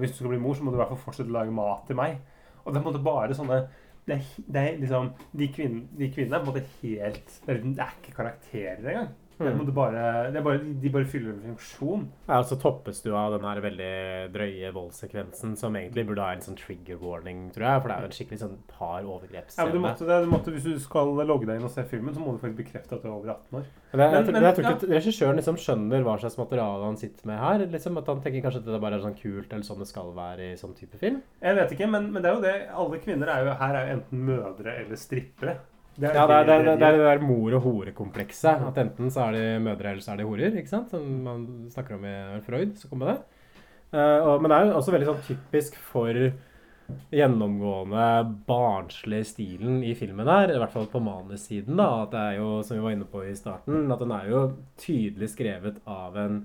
Speaker 2: hvis du skal bli mor, så må du i hvert fall fortsette å lage mat til meg. Og det er på en måte bare sånne det er, det er liksom, de, kvinn, de kvinnene er på en måte helt Det er, det er ikke karakterer engang. Det er på bare, det bare, de bare fyller en funksjon.
Speaker 1: Ja, og så toppes du av den her veldig drøye voldssekvensen, som egentlig burde ha en sånn trigger warning, tror jeg. For det er jo en skikkelig sånn par overgrepsscene.
Speaker 2: Ja, men du måtte, det, du måtte, hvis du skal logge deg inn og se filmen, så må du faktisk bekrefte at du er over 18 år.
Speaker 1: Men jeg, jeg,
Speaker 2: Men-
Speaker 1: jeg tror ikke ja. regissøren liksom skjønner hva slags materiale han sitter med her. Liksom At han tenker kanskje at det bare er sånn kult eller sånn det skal være i sånn type film.
Speaker 2: Jeg vet ikke, men, men det er jo det. Alle kvinner er jo, her er jo enten mødre eller strippere. Det
Speaker 1: Ja, det er det, er-
Speaker 2: de
Speaker 1: det, er det der mor- og horekomplekset. At enten så er de mødre, eller så er de horer. ikke sant? Som man snakker om i Freud. så kommer det. Uh, og, men det er jo også veldig sånn typisk for gjennomgående barnslig stilen i filmen her, i hvert fall på manussiden, da, at det er jo, som vi var inne på i starten, at den er jo tydelig skrevet av en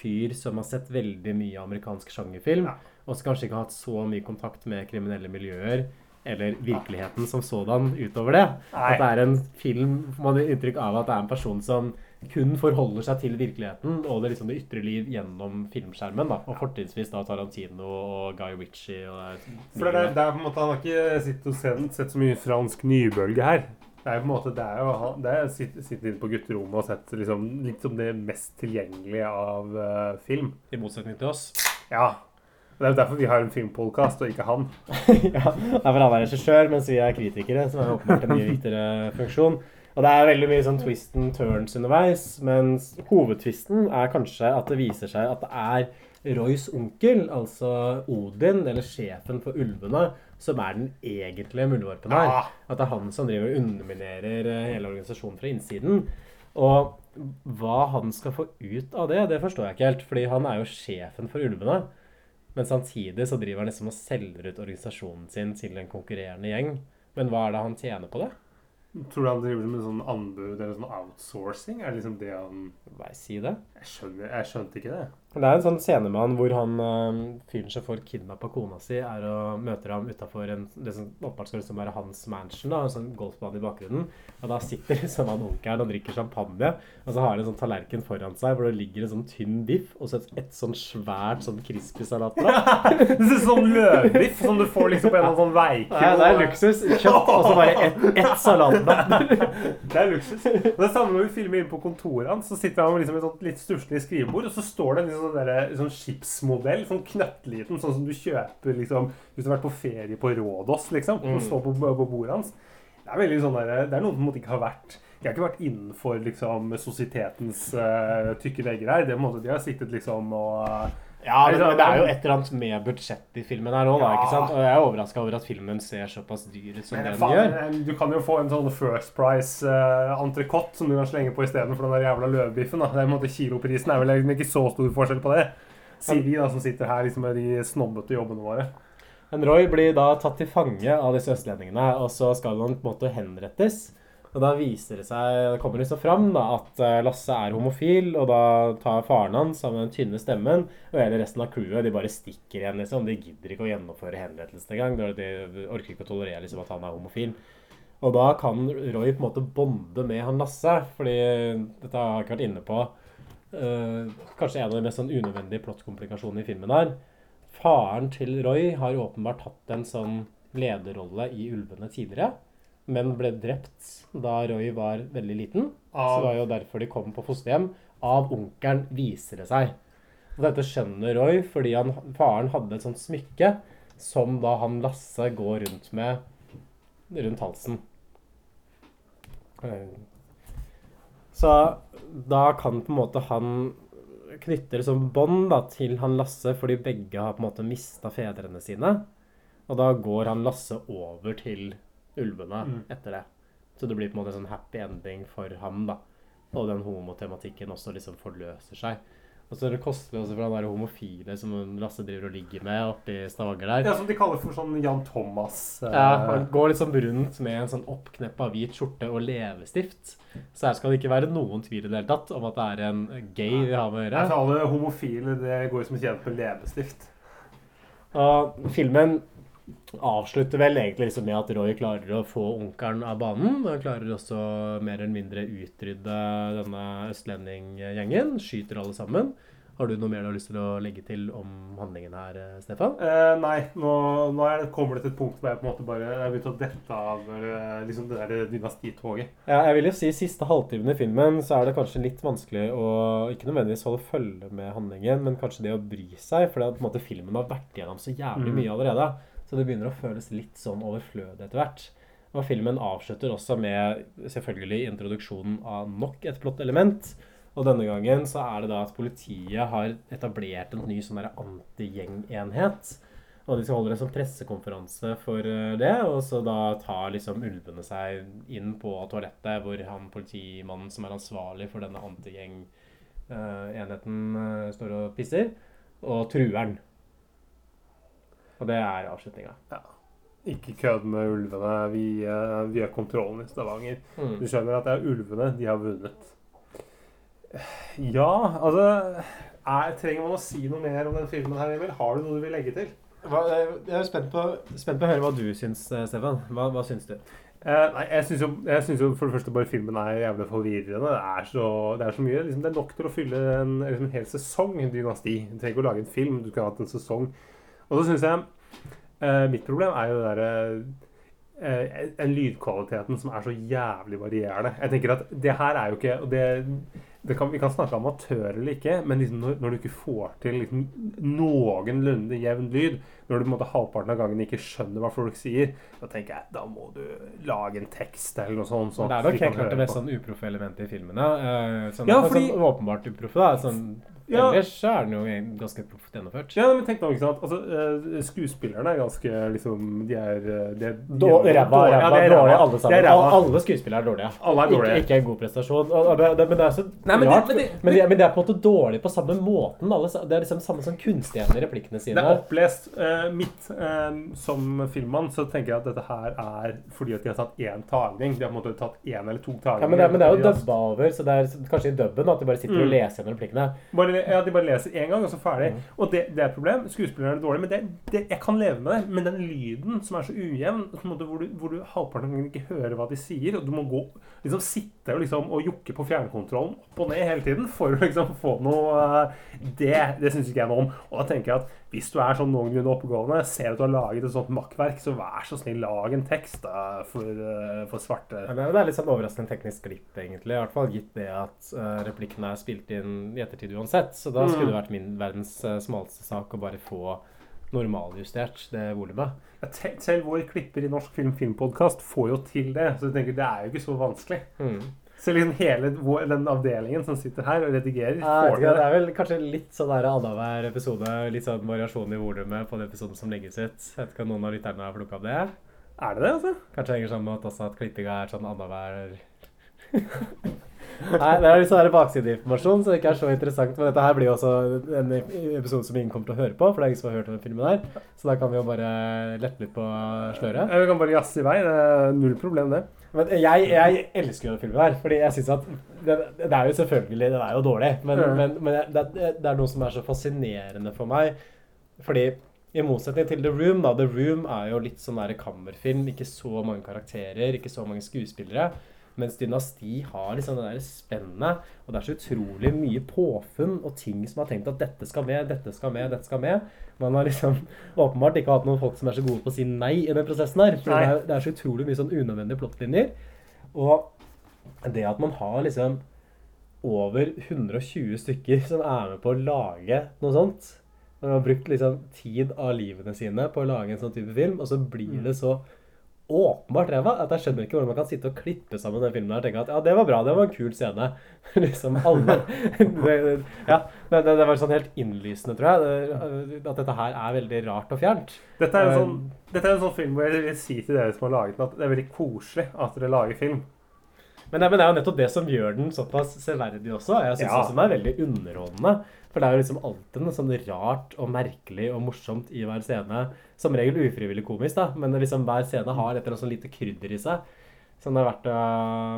Speaker 1: fyr som har sett veldig mye amerikansk sjangerfilm, og som kanskje ikke har hatt så mye kontakt med kriminelle miljøer, eller virkeligheten som sådan utover det.
Speaker 2: Nei.
Speaker 1: At det er en film, man har inntrykk av at det er en person som kun forholder seg til virkeligheten og det, liksom det ytre liv gjennom filmskjermen. da, Og fortrinnsvis da Tarantino og Guy Ritchie. og
Speaker 2: For det er, det er på en måte, Han har ikke sett, sett så mye fransk nybølge her. Det er på en måte, det er jo han- det er sitt- Sittet inne på gutterommet og sett liksom, litt som det mest tilgjengelige av uh, film.
Speaker 1: I motsetning til oss.
Speaker 2: Ja. Det er jo derfor vi har en filmpodkast, og ikke han. [laughs]
Speaker 1: ja, Derfor han er regissør, mens vi er kritikere, som er åpenbart en mye viktigere funksjon. Og det er veldig mye sånn twist and turns underveis, mens hovedtvisten er kanskje at det viser seg at det er Roys onkel, altså Odin, eller sjefen for ulvene, som er den egentlige muldvarpen her.
Speaker 2: Ja.
Speaker 1: At det er han som driver og underminerer eh, hele organisasjonen fra innsiden. Og hva han skal få ut av det, det forstår jeg ikke helt. Fordi han er jo sjefen for ulvene. Men samtidig så driver han liksom og selger ut organisasjonen sin til en konkurrerende gjeng. Men hva er det han tjener på det?
Speaker 2: Tror du han driver med sånn anbud eller sånn outsourcing? Er det liksom det han
Speaker 1: Hva si det?
Speaker 2: Jeg, skjønner, jeg skjønte ikke det.
Speaker 1: Det er en sånn scene med han hvor han øh, fyren som får kidnappa kona si, er og møter ham utafor det som åpenbart skal liksom være hans mansion, da, en sånn golfbane i bakgrunnen. Og da sitter [laughs] liksom han onkelen og drikker champagne, og så har han en sånn tallerken foran seg hvor det ligger en sånn tynn biff og så et, et sånn svært sånn crispy salatblad. [laughs]
Speaker 2: Det ser sånn løvbiff som du får liksom på en sånn veike.
Speaker 1: Ja, det er luksus. Kjøtt og så bare ett et salatblad. [laughs]
Speaker 2: Det er luksus. Det er samme når vi filmer inne på kontoret hans. Så sitter han med liksom et sånt litt stusslig skrivebord, og så står det en liksom sånn, der, sånn skipsmodell, sånn knøttliten, sånn som du kjøper liksom hvis du har vært på ferie på Rådås, liksom. Som
Speaker 1: Mm.
Speaker 2: står på, på bordet hans. Det er veldig sånn der, det er noe som ikke har vært De har ikke vært innenfor liksom sosietetens uh, tykke vegger her. Det måte, de har sittet liksom og
Speaker 1: Ja, men, men det er jo et eller annet med budsjett i filmen her òg.
Speaker 2: Ja.
Speaker 1: Og jeg er overraska over at filmen ser såpass dyr ut som
Speaker 2: Men
Speaker 1: det den
Speaker 2: faen,
Speaker 1: gjør.
Speaker 2: eh, Du kan jo få en sånn First Price uh, som du kan slenge på istedenfor den der jævla løvebiffen. Det er måte Kiloprisen er vel ikke så stor forskjell på det. Sier vi da som sitter her liksom med de snobbete jobbene våre.
Speaker 1: Men Roy blir da tatt til fange av disse østlendingene, og så skal han på en måte henrettes. Og da viser det seg, det kommer liksom fram da, at eh, Lasse er homofil, og da tar faren hans sammen den tynne stemmen, og hele resten av crewet de bare stikker igjen, liksom. De gidder ikke å gjennomføre henrettelsen engang. De orker ikke å tolerere liksom, at han er homofil. Og da kan Roy på en måte bonde med han Lasse, fordi dette har jeg ikke vært inne på. eh, kanskje en av de mest sånn unødvendige plottkomplikasjonene i filmen her. Faren til Roy har åpenbart hatt en sånn lederrolle i Ulvene tidligere, men ble drept da Roy var veldig liten. Så det var jo derfor de kom på fosterhjem. Av onkelen, viser det seg. Og dette skjønner Roy fordi han, faren hadde et sånt smykke som da han Lasse går rundt med rundt halsen. Eh, Så da kan på en måte han knytte liksom bånd til han Lasse, fordi begge har på en måte mista fedrene sine. Og da går han Lasse over til ulvene
Speaker 2: Mm.
Speaker 1: etter det. Så det blir på en måte en sånn happy ending for ham, da. Og den homotematikken også liksom forløser seg. Og så er det kostelig også for han der homofile som Lasse driver og ligger med oppe i Stavanger der.
Speaker 2: Ja, som de kaller for sånn Jan Thomas. eh,
Speaker 1: Ja, han går liksom rundt med en sånn oppkneppa hvit skjorte og levestift. Så her skal det ikke være noen tvil i det hele tatt om at det er en gay vi har med å gjøre.
Speaker 2: tror alle homofile det går som kjent med levestift.
Speaker 1: Og filmen avslutter vel egentlig liksom med at Roy klarer å få onkelen av banen. Han klarer også mer eller mindre utrydde denne østlendinggjengen. Skyter alle sammen. Har du noe mer du har lyst til å legge til om handlingen her, Stefan?
Speaker 2: Eh, nei, nå, nå er det, kommer det til et punkt hvor jeg på en måte bare jeg har begynt å dette av eh, liksom det der dynastitoget.
Speaker 1: Ja, jeg vil jo si siste halvtimen i filmen så er det kanskje litt vanskelig å ikke nødvendigvis holde følge med handlingen, men kanskje det å bry seg, for det på en måte filmen har vært gjennom så jævlig
Speaker 2: Mm.
Speaker 1: mye allerede. Så det begynner å føles litt sånn overflødig etter hvert. Og filmen avslutter også med selvfølgelig introduksjonen av nok et plottelement. Og denne gangen så er det da at politiet har etablert en ny sånn antigjengenhet. Og de skal holde en sånn pressekonferanse for eh, det, og så da tar liksom ulvene seg inn på toalettet, hvor han politimannen som er ansvarlig for denne antigjeng-enheten står og pisser, og truer han. Og det er avslutninga.
Speaker 2: Ikke kødd med ulvene. Vi, eh, vi har kontrollen i Stavanger.
Speaker 1: Mm.
Speaker 2: Du skjønner at det er ulvene. De har vunnet. Ja, altså er, Trenger man å si noe mer om den filmen her, Emil? Har du noe du vil legge til?
Speaker 1: Jeg er spent på, spent på å høre hva du syns, eh, Stefan. Hva, hva syns du?
Speaker 2: Eh, nei, jeg syns jo, jo for det første bare filmen er jævlig forvirrende. Det er så, det er så mye. Liksom, det er nok til å fylle en, liksom, en hel sesong en dynasti. Du trenger ikke å lage en film, du kunne hatt en sesong. Og så syns jeg eh, Mitt problem er jo det derre eh, en lydkvaliteten som er så jævlig varierende. Jeg tenker at det her er jo ikke det, det kan, Vi kan snakke amatør eller ikke, men liksom når, når du ikke får til liksom noenlunde jevn lyd, når du på en måte halvparten av gangen ikke skjønner hva folk sier, da tenker jeg da må du lage en tekst eller noe sånt. sånt
Speaker 1: det er nok helt klart det mest sånn uproffe elementet i filmene. eh, sånn,
Speaker 2: Ja,
Speaker 1: altså,
Speaker 2: fordi-
Speaker 1: sånn åpenbart uproffe, da. Sånn,
Speaker 2: Ja.
Speaker 1: Ellers så er den jo ganske proft gjennomført.
Speaker 2: Ja, men tenk nå, ikke sant? Altså, eh, skuespillerne er ganske liksom De er, eh,
Speaker 1: Ræva,
Speaker 2: dårlige.
Speaker 1: Ræva, dårlige alle sammen.
Speaker 2: er.
Speaker 1: Alle skuespillere er dårlige.
Speaker 2: Alle er dårlige.
Speaker 1: Ikke, ikke en god prestasjon. Og, og, det, men det er så
Speaker 2: Nei, men det-
Speaker 1: rart.
Speaker 2: men
Speaker 1: Men,
Speaker 2: det-
Speaker 1: de, men de er på en måte dårlige på samme måten. Alle, det er liksom samme som kunstigheten i replikkene
Speaker 2: Det er opplest. Uh, mitt uh, som filmmann så tenker jeg at dette her er fordi at de har tatt én tagning. De har på en måte tatt én eller to tagninger.
Speaker 1: Ja, men det, men det er jo dubba over, så det er kanskje i dubben at de bare sitter og
Speaker 2: Mm.
Speaker 1: leser gjennom replikkene.
Speaker 2: Bare, ja, de bare leser én gang, og så ferdig.
Speaker 1: Mm.
Speaker 2: Og det, det er et problem. Skuespillerne er dårlige, men det, det, jeg kan leve med det. Men den lyden som er så ujevn, hvor, du, hvor du halvparten av ikke hører hva de sier, og du må gå, liksom sitte og, liksom, og jokke på fjernkontrollen opp og ned hele tiden for å liksom få noe eh, Det, det syns ikke jeg noe om. Og da tenker jeg at hvis du er sånn noenlunde oppegående, ser at du har laget et sånt makkverk, så vær så snill, lag en tekst da, for, eh, for svarte
Speaker 1: Ja, det er litt sånn overraskende teknisk glipp, egentlig. I hvert fall gitt det at uh, replikkene er spilt inn i ettertid uansett. Så da
Speaker 2: Mm.
Speaker 1: skulle det vært min verdens uh, smaleste sak å bare få normaljustert det volumet.
Speaker 2: Ja, Selv vår klipper i Norsk Film Filmpodkast får jo til det, så jeg tenker det er jo ikke så vanskelig.
Speaker 1: Mm.
Speaker 2: Selv liksom hele den avdelingen som sitter her og redigerer,
Speaker 1: Ja,
Speaker 2: får
Speaker 1: det
Speaker 2: det.
Speaker 1: er vel kanskje litt sånn annenhver episode, litt sånn variasjon i volumet på den episoden som legges ut. Jeg vet ikke om noen av lytterne har plukka opp det?
Speaker 2: Er det det, altså?
Speaker 1: Kanskje det henger sammen med at, også at klippinga er sånn annenhver [laughs] Nei, det er litt sånn baksideinformasjon, så det ikke er så interessant. Men dette her blir jo også en episode som ingen kommer til å høre på, for det er ingen som har hørt den filmen der. Så da kan vi jo bare lette litt på sløret.
Speaker 2: Vi kan bare jazze i vei. Det er null problem, det.
Speaker 1: Men jeg, jeg elsker jo den filmen her, fordi jeg syns at det, det er jo selvfølgelig Den er jo dårlig, men,
Speaker 2: mm.
Speaker 1: men, men det, det er noe som er så fascinerende for meg. Fordi i motsetning til The Room, da. The Room er jo litt sånn der kammerfilm. Ikke så mange karakterer, ikke så mange skuespillere. Mens Dynasti har liksom det der spennet, og det er så utrolig mye påfunn og ting som har tenkt at dette skal med, dette skal med, dette skal med. Man har liksom [laughs] åpenbart ikke hatt noen folk som er så gode på å si nei i den prosessen her. For det er, det er så utrolig mye sånn unødvendige plottlinjer. Og det at man har liksom over 120 stykker som er med på å lage noe sånt. Man har brukt liksom tid av livene sine på å lage en sånn type film, og så blir det så åpenbart ræva at jeg skjønner ikke hvordan man kan sitte og klippe sammen den filmen her og tenke at ja, det var bra, det var en kul scene. [laughs] liksom alle det, Ja, det, det, var sånn helt innlysende, tror jeg, at dette her er veldig rart og fjernt.
Speaker 2: Dette er, en
Speaker 1: Eh,
Speaker 2: sånn, dette er en sånn film hvor jeg vil si til dere som har laget den, at det er veldig koselig at dere lager film.
Speaker 1: Men men det er jo nettopp det som gjør den såpass severdig også. Jeg syns
Speaker 2: Ja.
Speaker 1: også den er veldig underholdende. For det er jo liksom alltid noe sånn rart og merkelig og morsomt i hver scene. Som regel ufrivillig komisk, da, men liksom hver scene har et eller annet sånn lite krydder i seg. Som det er verdt å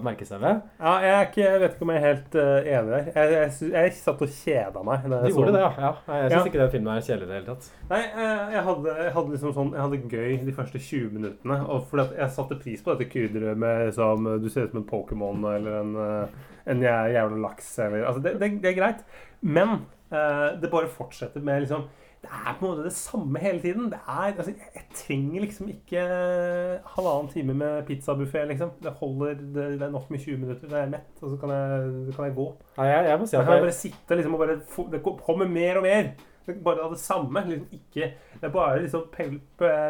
Speaker 1: merke seg ved.
Speaker 2: Ja, jeg, ikke, jeg vet ikke om jeg er helt uh, enig der. Jeg, jeg, jeg satt og kjeda meg.
Speaker 1: Du
Speaker 2: de
Speaker 1: gjorde det, ja. ja. Jeg syns
Speaker 2: Ja.
Speaker 1: ikke den filmen er kjedelig i det hele tatt.
Speaker 2: Nei, eh, jeg hadde, hadde liksom sånn Jeg hadde gøy de første 20 minuttene. Og fordi jeg satte pris på dette krydderet med liksom, Du ser ut som en Pokémon eller en, eh, en jævla laks eller Altså, det, det, det er greit. Men uh, det bare fortsetter med liksom Det er på en måte det samme hele tiden. Det er, altså, jeg, trenger liksom ikke halvannen time med pizzabuffé, liksom. Det holder det, det er nok med 20 minutter. Da er jeg mett, og så kan jeg, kan jeg gå.
Speaker 1: Nei, jeg, jeg må si
Speaker 2: Da
Speaker 1: at
Speaker 2: kan jeg bare sitte liksom og bare få, Det kommer mer og mer. Er bare av det samme. Liksom ikke, det er bare liksom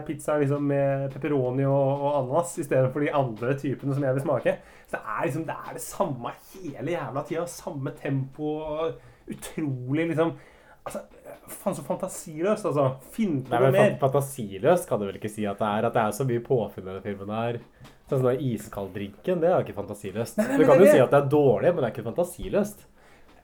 Speaker 2: pizza liksom med pepperoni og, og ananas istedenfor de andre typene som jeg vil smake. Så det er liksom det er det samme hele jævla tida. Samme tempo. Utrolig liksom Altså, faen så fantasiløst, altså. Finn på noe mer.
Speaker 1: Fantasiløst kan du vel ikke si at det er. At det er så mye påfunn i filmen her. Sånn som iskalddrinken, det er jo ikke fantasiløst.
Speaker 2: Nei, nei,
Speaker 1: Du kan jo si at det er dårlig, men det er ikke fantasiløst.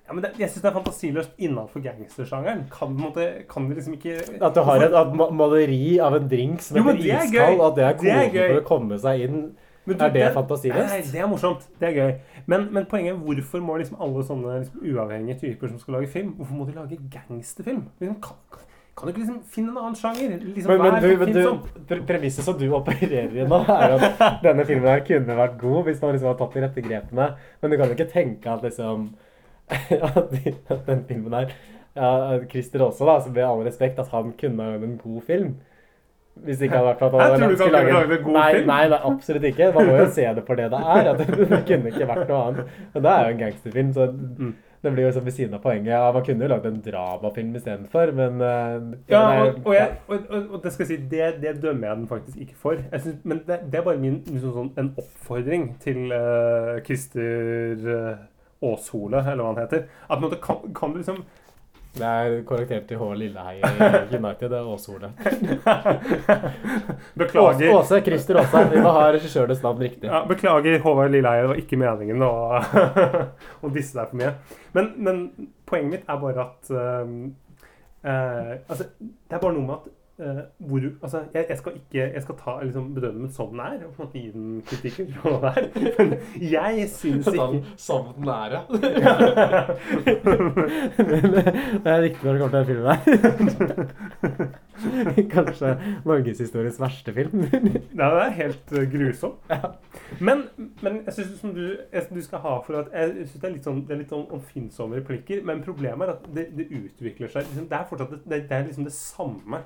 Speaker 2: Ja, men det, jeg syns det er fantasiløst innenfor gangstersjangeren. Kan, måte, kan vi liksom ikke
Speaker 1: At du har et at maleri av en drink som heter
Speaker 2: er
Speaker 1: iskald, at det
Speaker 2: Det er
Speaker 1: koden for å komme seg inn.
Speaker 2: Du,
Speaker 1: er det
Speaker 2: Nei,
Speaker 1: fantasiløst?
Speaker 2: det er morsomt. Det er gøy. Men, men poenget er hvorfor må liksom alle sånne liksom, uavhengige typer som skal lage film, hvorfor må de lage gangsterfilm? Liksom, kan, kan, du ikke liksom finne en annen sjanger? Liksom,
Speaker 1: Men, men, du, men du, pre- premisset som du opererer i nå, er at denne filmen her kunne vært god hvis man liksom hadde tatt de rette grepene. Men du kan jo ikke tenke at liksom [laughs] At, den filmen her ja, Christer også, da, som med all respekt, at han kunne ha en god film. Hvis det ikke hadde vært for at han skulle lage
Speaker 2: lage en god
Speaker 1: nei,
Speaker 2: film.
Speaker 1: Nei, nei, absolutt ikke. Man må jo se det for det det er. At det, det kunne ikke vært noe annet. Men det er jo en gangsterfilm, så
Speaker 2: Mm.
Speaker 1: det blir jo sånn ved siden av poenget. Ja, man kunne jo lagd en dramafilm istedenfor, men uh,
Speaker 2: Ja, og, og, jeg, og, og, det skal jeg si, det, det dømmer jeg den faktisk ikke for. Synes, men det, det er bare min liksom sånn, en oppfordring til uh, Christer uh, Aashole, eller hva han heter. At måte kan, kan du liksom
Speaker 1: Det er karakteren til H. Lilleheie i United, det er Åse-Ole. [laughs]
Speaker 2: Beklager.
Speaker 1: Åse, Christer Åse. Vi må ha regissørens navn riktig.
Speaker 2: Ja, beklager, Håvard Lilleheie. Det var ikke meningen å, [laughs] å disse deg for mye. Men, men poenget mitt er bare at uh, uh, Altså, det er bare noe med at hvor, altså, jeg, jeg skal ikke Jeg skal ta, liksom, bedømme den som den er, og gi den kritikken. Men jeg syns ikke
Speaker 1: som den er, ja. [laughs] det er riktig når det kommer til den filmen her. [laughs] Kanskje norgeshistoriens verste film.
Speaker 2: ja, det er helt uh, grusom. Men, men jeg syns som du, du skal ha for at Jeg synes det er litt sånn Det er litt sånn oppfinnsomme replikker, men problemet er at det, det utvikler seg liksom, Det er fortsatt det, det er liksom det samme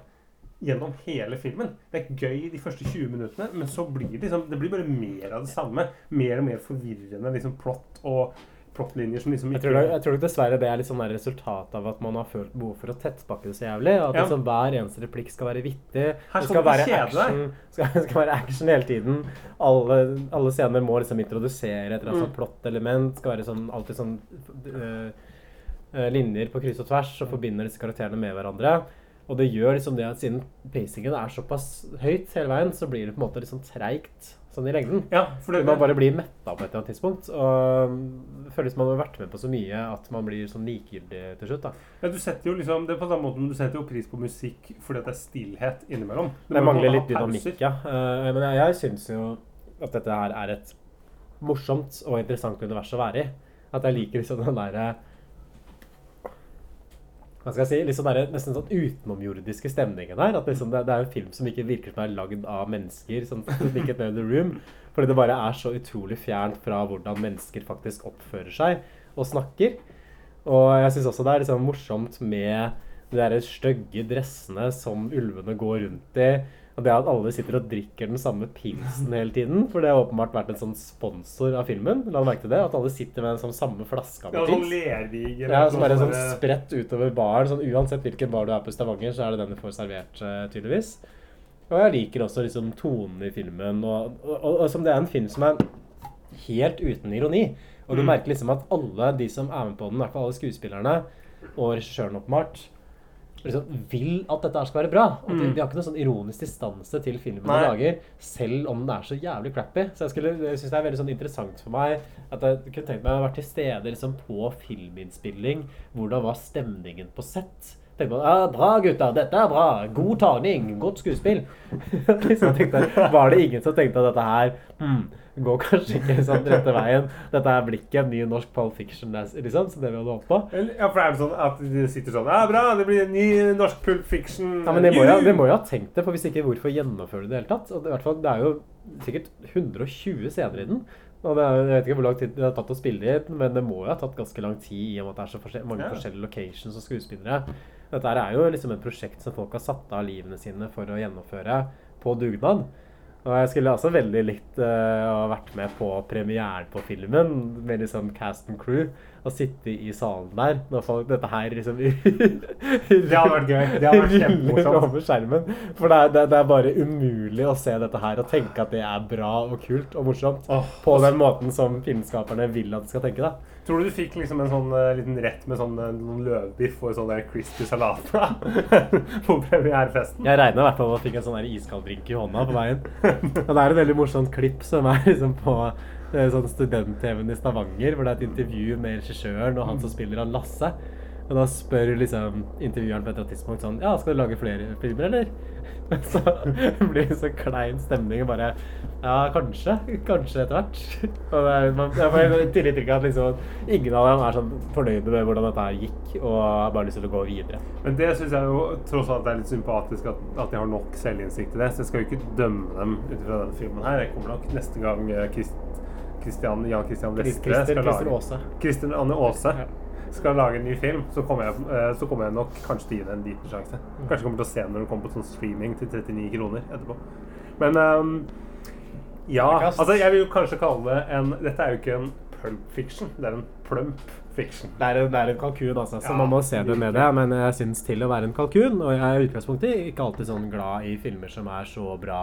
Speaker 2: gjennom hele filmen. Det er gøy de første 20 minuttene, men så blir det liksom Det blir bare mer av det samme. Mer og mer forvirrende liksom plott og plottlinjer som liksom
Speaker 1: Jeg tror, jeg tror dessverre det er litt sånn resultat av at man har følt behov for å tettpakke det så jævlig. At
Speaker 2: Ja.
Speaker 1: liksom hver eneste replikk skal være vittig.
Speaker 2: Her
Speaker 1: Det
Speaker 2: skal
Speaker 1: skal
Speaker 2: du
Speaker 1: være action, skal, skal være action hele tiden. Alle, alle scener må liksom introdusere et eller annet
Speaker 2: Mm.
Speaker 1: sånt plottelement. Skal være sånn, alltid sånn øh, linjer på kryss og tvers og forbinder disse karakterene med hverandre. Og det gjør liksom det at siden pacingen er såpass høyt hele veien, så blir det på en måte litt sånn treigt sånn i lengden.
Speaker 2: Ja, for det-
Speaker 1: man bare blir metta på et eller annet tidspunkt. Og det føles som man har vært med på så mye at man blir sånn likegyldig til slutt. da.
Speaker 2: Ja, du setter jo liksom, det er på samme måte, du setter jo pris på musikk fordi det er stillhet innimellom. Du
Speaker 1: Det mangler litt dynamikk, ja. Eh, men jeg, jeg syns jo at dette her er et morsomt og interessant univers å være i. At jeg liker liksom den derre hva skal jeg si, liksom der, nesten sånn utenomjordiske stemningen her. At liksom det, det er en film som ikke virker som er lagd av mennesker. Sånn, like The Room, fordi det bare er så utrolig fjernt fra hvordan mennesker faktisk oppfører seg og snakker. Og jeg syns også det er liksom morsomt med de stygge dressene som ulvene går rundt i. Og det at alle sitter og drikker den samme pilsen hele tiden. For det har åpenbart vært en sånn sponsor av filmen. La merke til det? At alle sitter med den sånn samme flaske med
Speaker 2: Ja, sånn
Speaker 1: pils.
Speaker 2: eller
Speaker 1: Ja, som er en sånn spredt utover baren. Sånn, uansett hvilken bar du er på i Stavanger, så er det den du får servert, eh, tydeligvis. Og jeg liker også liksom tonen i filmen. Og, og, og, og som det er en film som er helt uten ironi. Og du
Speaker 2: Mm.
Speaker 1: merker liksom at alle de som er med på den, i hvert fall alle skuespillerne, og regissøren åpenbart, liksom vil at dette skal være bra. Og de,
Speaker 2: Mm.
Speaker 1: de har ikke noen sånn ironisk distanse til filmen
Speaker 2: Nei.
Speaker 1: de lager, selv om den er så jævlig crappy. Så jeg, skulle- jeg syns det er veldig sånn interessant for meg at jeg kunne tenkt meg å være til stede liksom, på filminnspilling. Hvordan var stemningen på sett? Tenkte man, ja, Bra, gutter. Dette er bra. God tagning. Godt skuespill. [laughs] liksom, tenkte, var det ingen som tenkte at dette her hmm, [laughs] går kanskje ikke sånn rette veien? Dette er blikket, ikke en ny norsk Pulp Fiction, liksom, som det vi hadde håpet på.
Speaker 2: Ja, for det er sånn at de sitter sånn Ja, bra, det blir en ny norsk Pulp Fiction.
Speaker 1: Ja, men de må, jo, de må jo ha tenkt det, for hvis ikke, hvorfor gjennomføre det i det hele tatt? Og det, i hvert fall, det er jo sikkert 120 scener i den. Og det er, jeg vet ikke hvor lang tid det har tatt å spille i den, men det må jo ha tatt ganske lang tid i og med at det er så forskjell mange
Speaker 2: Ja.
Speaker 1: forskjellige locations og skuespillere. Dette er jo liksom et prosjekt som folk har satt av livene sine for å gjennomføre på dugnad. Og jeg skulle også veldig likt uh, å ha vært med på premieren på filmen, med liksom cast and crew, og sitte i salen der når folk Dette her liksom [laughs]
Speaker 2: Det hadde vært gøy. Det hadde vært kjempemorsomt.
Speaker 1: over skjermen. For det er, det, det er bare umulig å se dette her og tenke at det er bra og kult og morsomt. på den måten som filmskaperne vil at de skal tenke. da.
Speaker 2: Tror du du fikk liksom en sånn uh, liten rett med sånn noen løvbiff og sånn der crispy salat [laughs] på premierefesten?
Speaker 1: Jeg regner i hvert fall med at jeg fikk en sånn iskald drink i hånda på veien. [laughs] Og det er et veldig morsomt klipp som er liksom på eh, sånn student-TV-en i Stavanger, hvor det er et intervju med regissøren og han som spiller han Lasse. Og da spør liksom intervjueren på et tidspunkt sånn Ja, skal du lage flere filmer, eller? [laughs] Så [laughs] blir det så klein stemning og bare Ja, kanskje. Kanskje etter hvert. [laughs] Og det er, man, jeg får et tydelig inntrykk av at liksom ingen av dem er sånn fornøyde med hvordan dette her gikk, og har bare lyst til å gå videre.
Speaker 2: Men det syns jeg jo tross alt er litt sympatisk at, at de har nok selvinnsikt til det. Så jeg skal jo ikke dømme dem ut fra denne filmen her. Jeg kommer nok neste gang Kristian, Christian, Jan Christian
Speaker 1: Chris-
Speaker 2: Vestre
Speaker 1: Christer-
Speaker 2: skal lage. Kristin Anne Aase skal lage en ny film, så kommer, jeg, eh, så kommer jeg nok kanskje til å gi det en liten sjanse. Kanskje kommer til å se den når den kommer på sånn streaming til 39 kroner etterpå. Men um, ja, altså jeg vil jo kanskje kalle det en Dette er jo ikke en pulp fiction, det er en plump fiction.
Speaker 1: Det er en, det er en kalkun, altså, så
Speaker 2: Ja,
Speaker 1: man må se det med det. Men jeg syns til å være en kalkun, og jeg er i utgangspunktet ikke alltid sånn glad i filmer som er så bra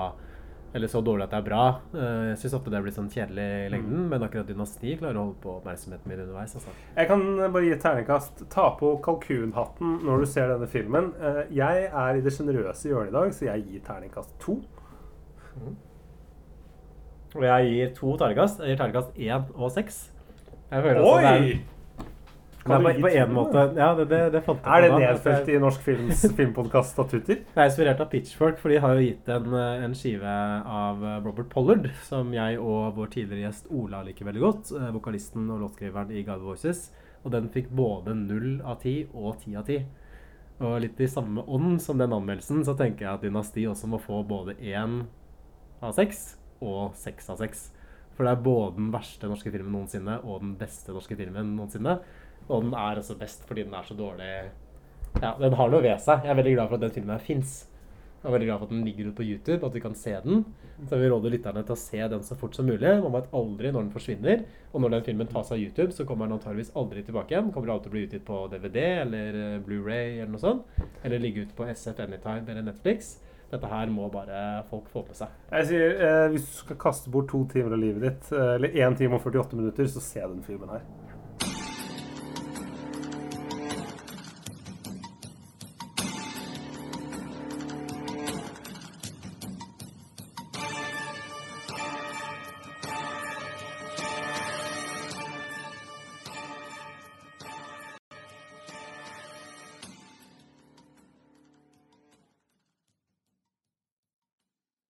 Speaker 1: eller så dårlig at det er bra. Eh, Jeg syns ofte det blir sånn kjedelig i lengden, men akkurat Dynasti klarer å holde på oppmerksomheten min underveis. Altså.
Speaker 2: Jeg kan bare gi et terningkast. Ta på kalkunhatten når du ser denne filmen. Eh, Jeg er i det sjenerøse hjørnet i dag, så jeg gir terningkast to.
Speaker 1: Og jeg gir to terningkast. Jeg gir terningkast én og seks. Jeg føler er,
Speaker 2: Oi!
Speaker 1: Det er på, på en måte Ja, det, det, det fant jeg
Speaker 2: Er det nedfelt i Norsk Films filmpodkast statutter?
Speaker 1: Jeg er inspirert av Pitchfork, for de har jo gitt en, eh, en skive av eh, Robert Pollard, som jeg og vår tidligere gjest Ola liker veldig godt. eh, Vokalisten og låtskriveren i God Voices. Og den fikk både 0 av 10 og 10 av 10. Og litt i samme ånd som den anmeldelsen, så tenker jeg at Dynasti også må få både 1 av 6 og 6 av 6. For det er både den verste norske filmen noensinne og den beste norske filmen noensinne. Og den er også best fordi den er så dårlig Ja, den har noe ved seg. Jeg er veldig glad for at den filmen her fins. Jeg er veldig glad for at den ligger ute på YouTube, at vi kan se den. Så jeg vil råde lytterne til å se den så fort som mulig. Man vet aldri når den forsvinner. Og når den filmen tas av YouTube, så kommer den antageligvis aldri tilbake igjen. Kommer alltid til å bli utgitt på DVD eller eh, Blu-ray eller noe sånt. Eller ligge ute på SF Anytime eller Netflix. Dette her må bare folk få med seg.
Speaker 2: Jeg sier, eh, Hvis du skal kaste bort to timer av livet ditt, eh, eller 1 time og 48 minutter, så se den filmen her.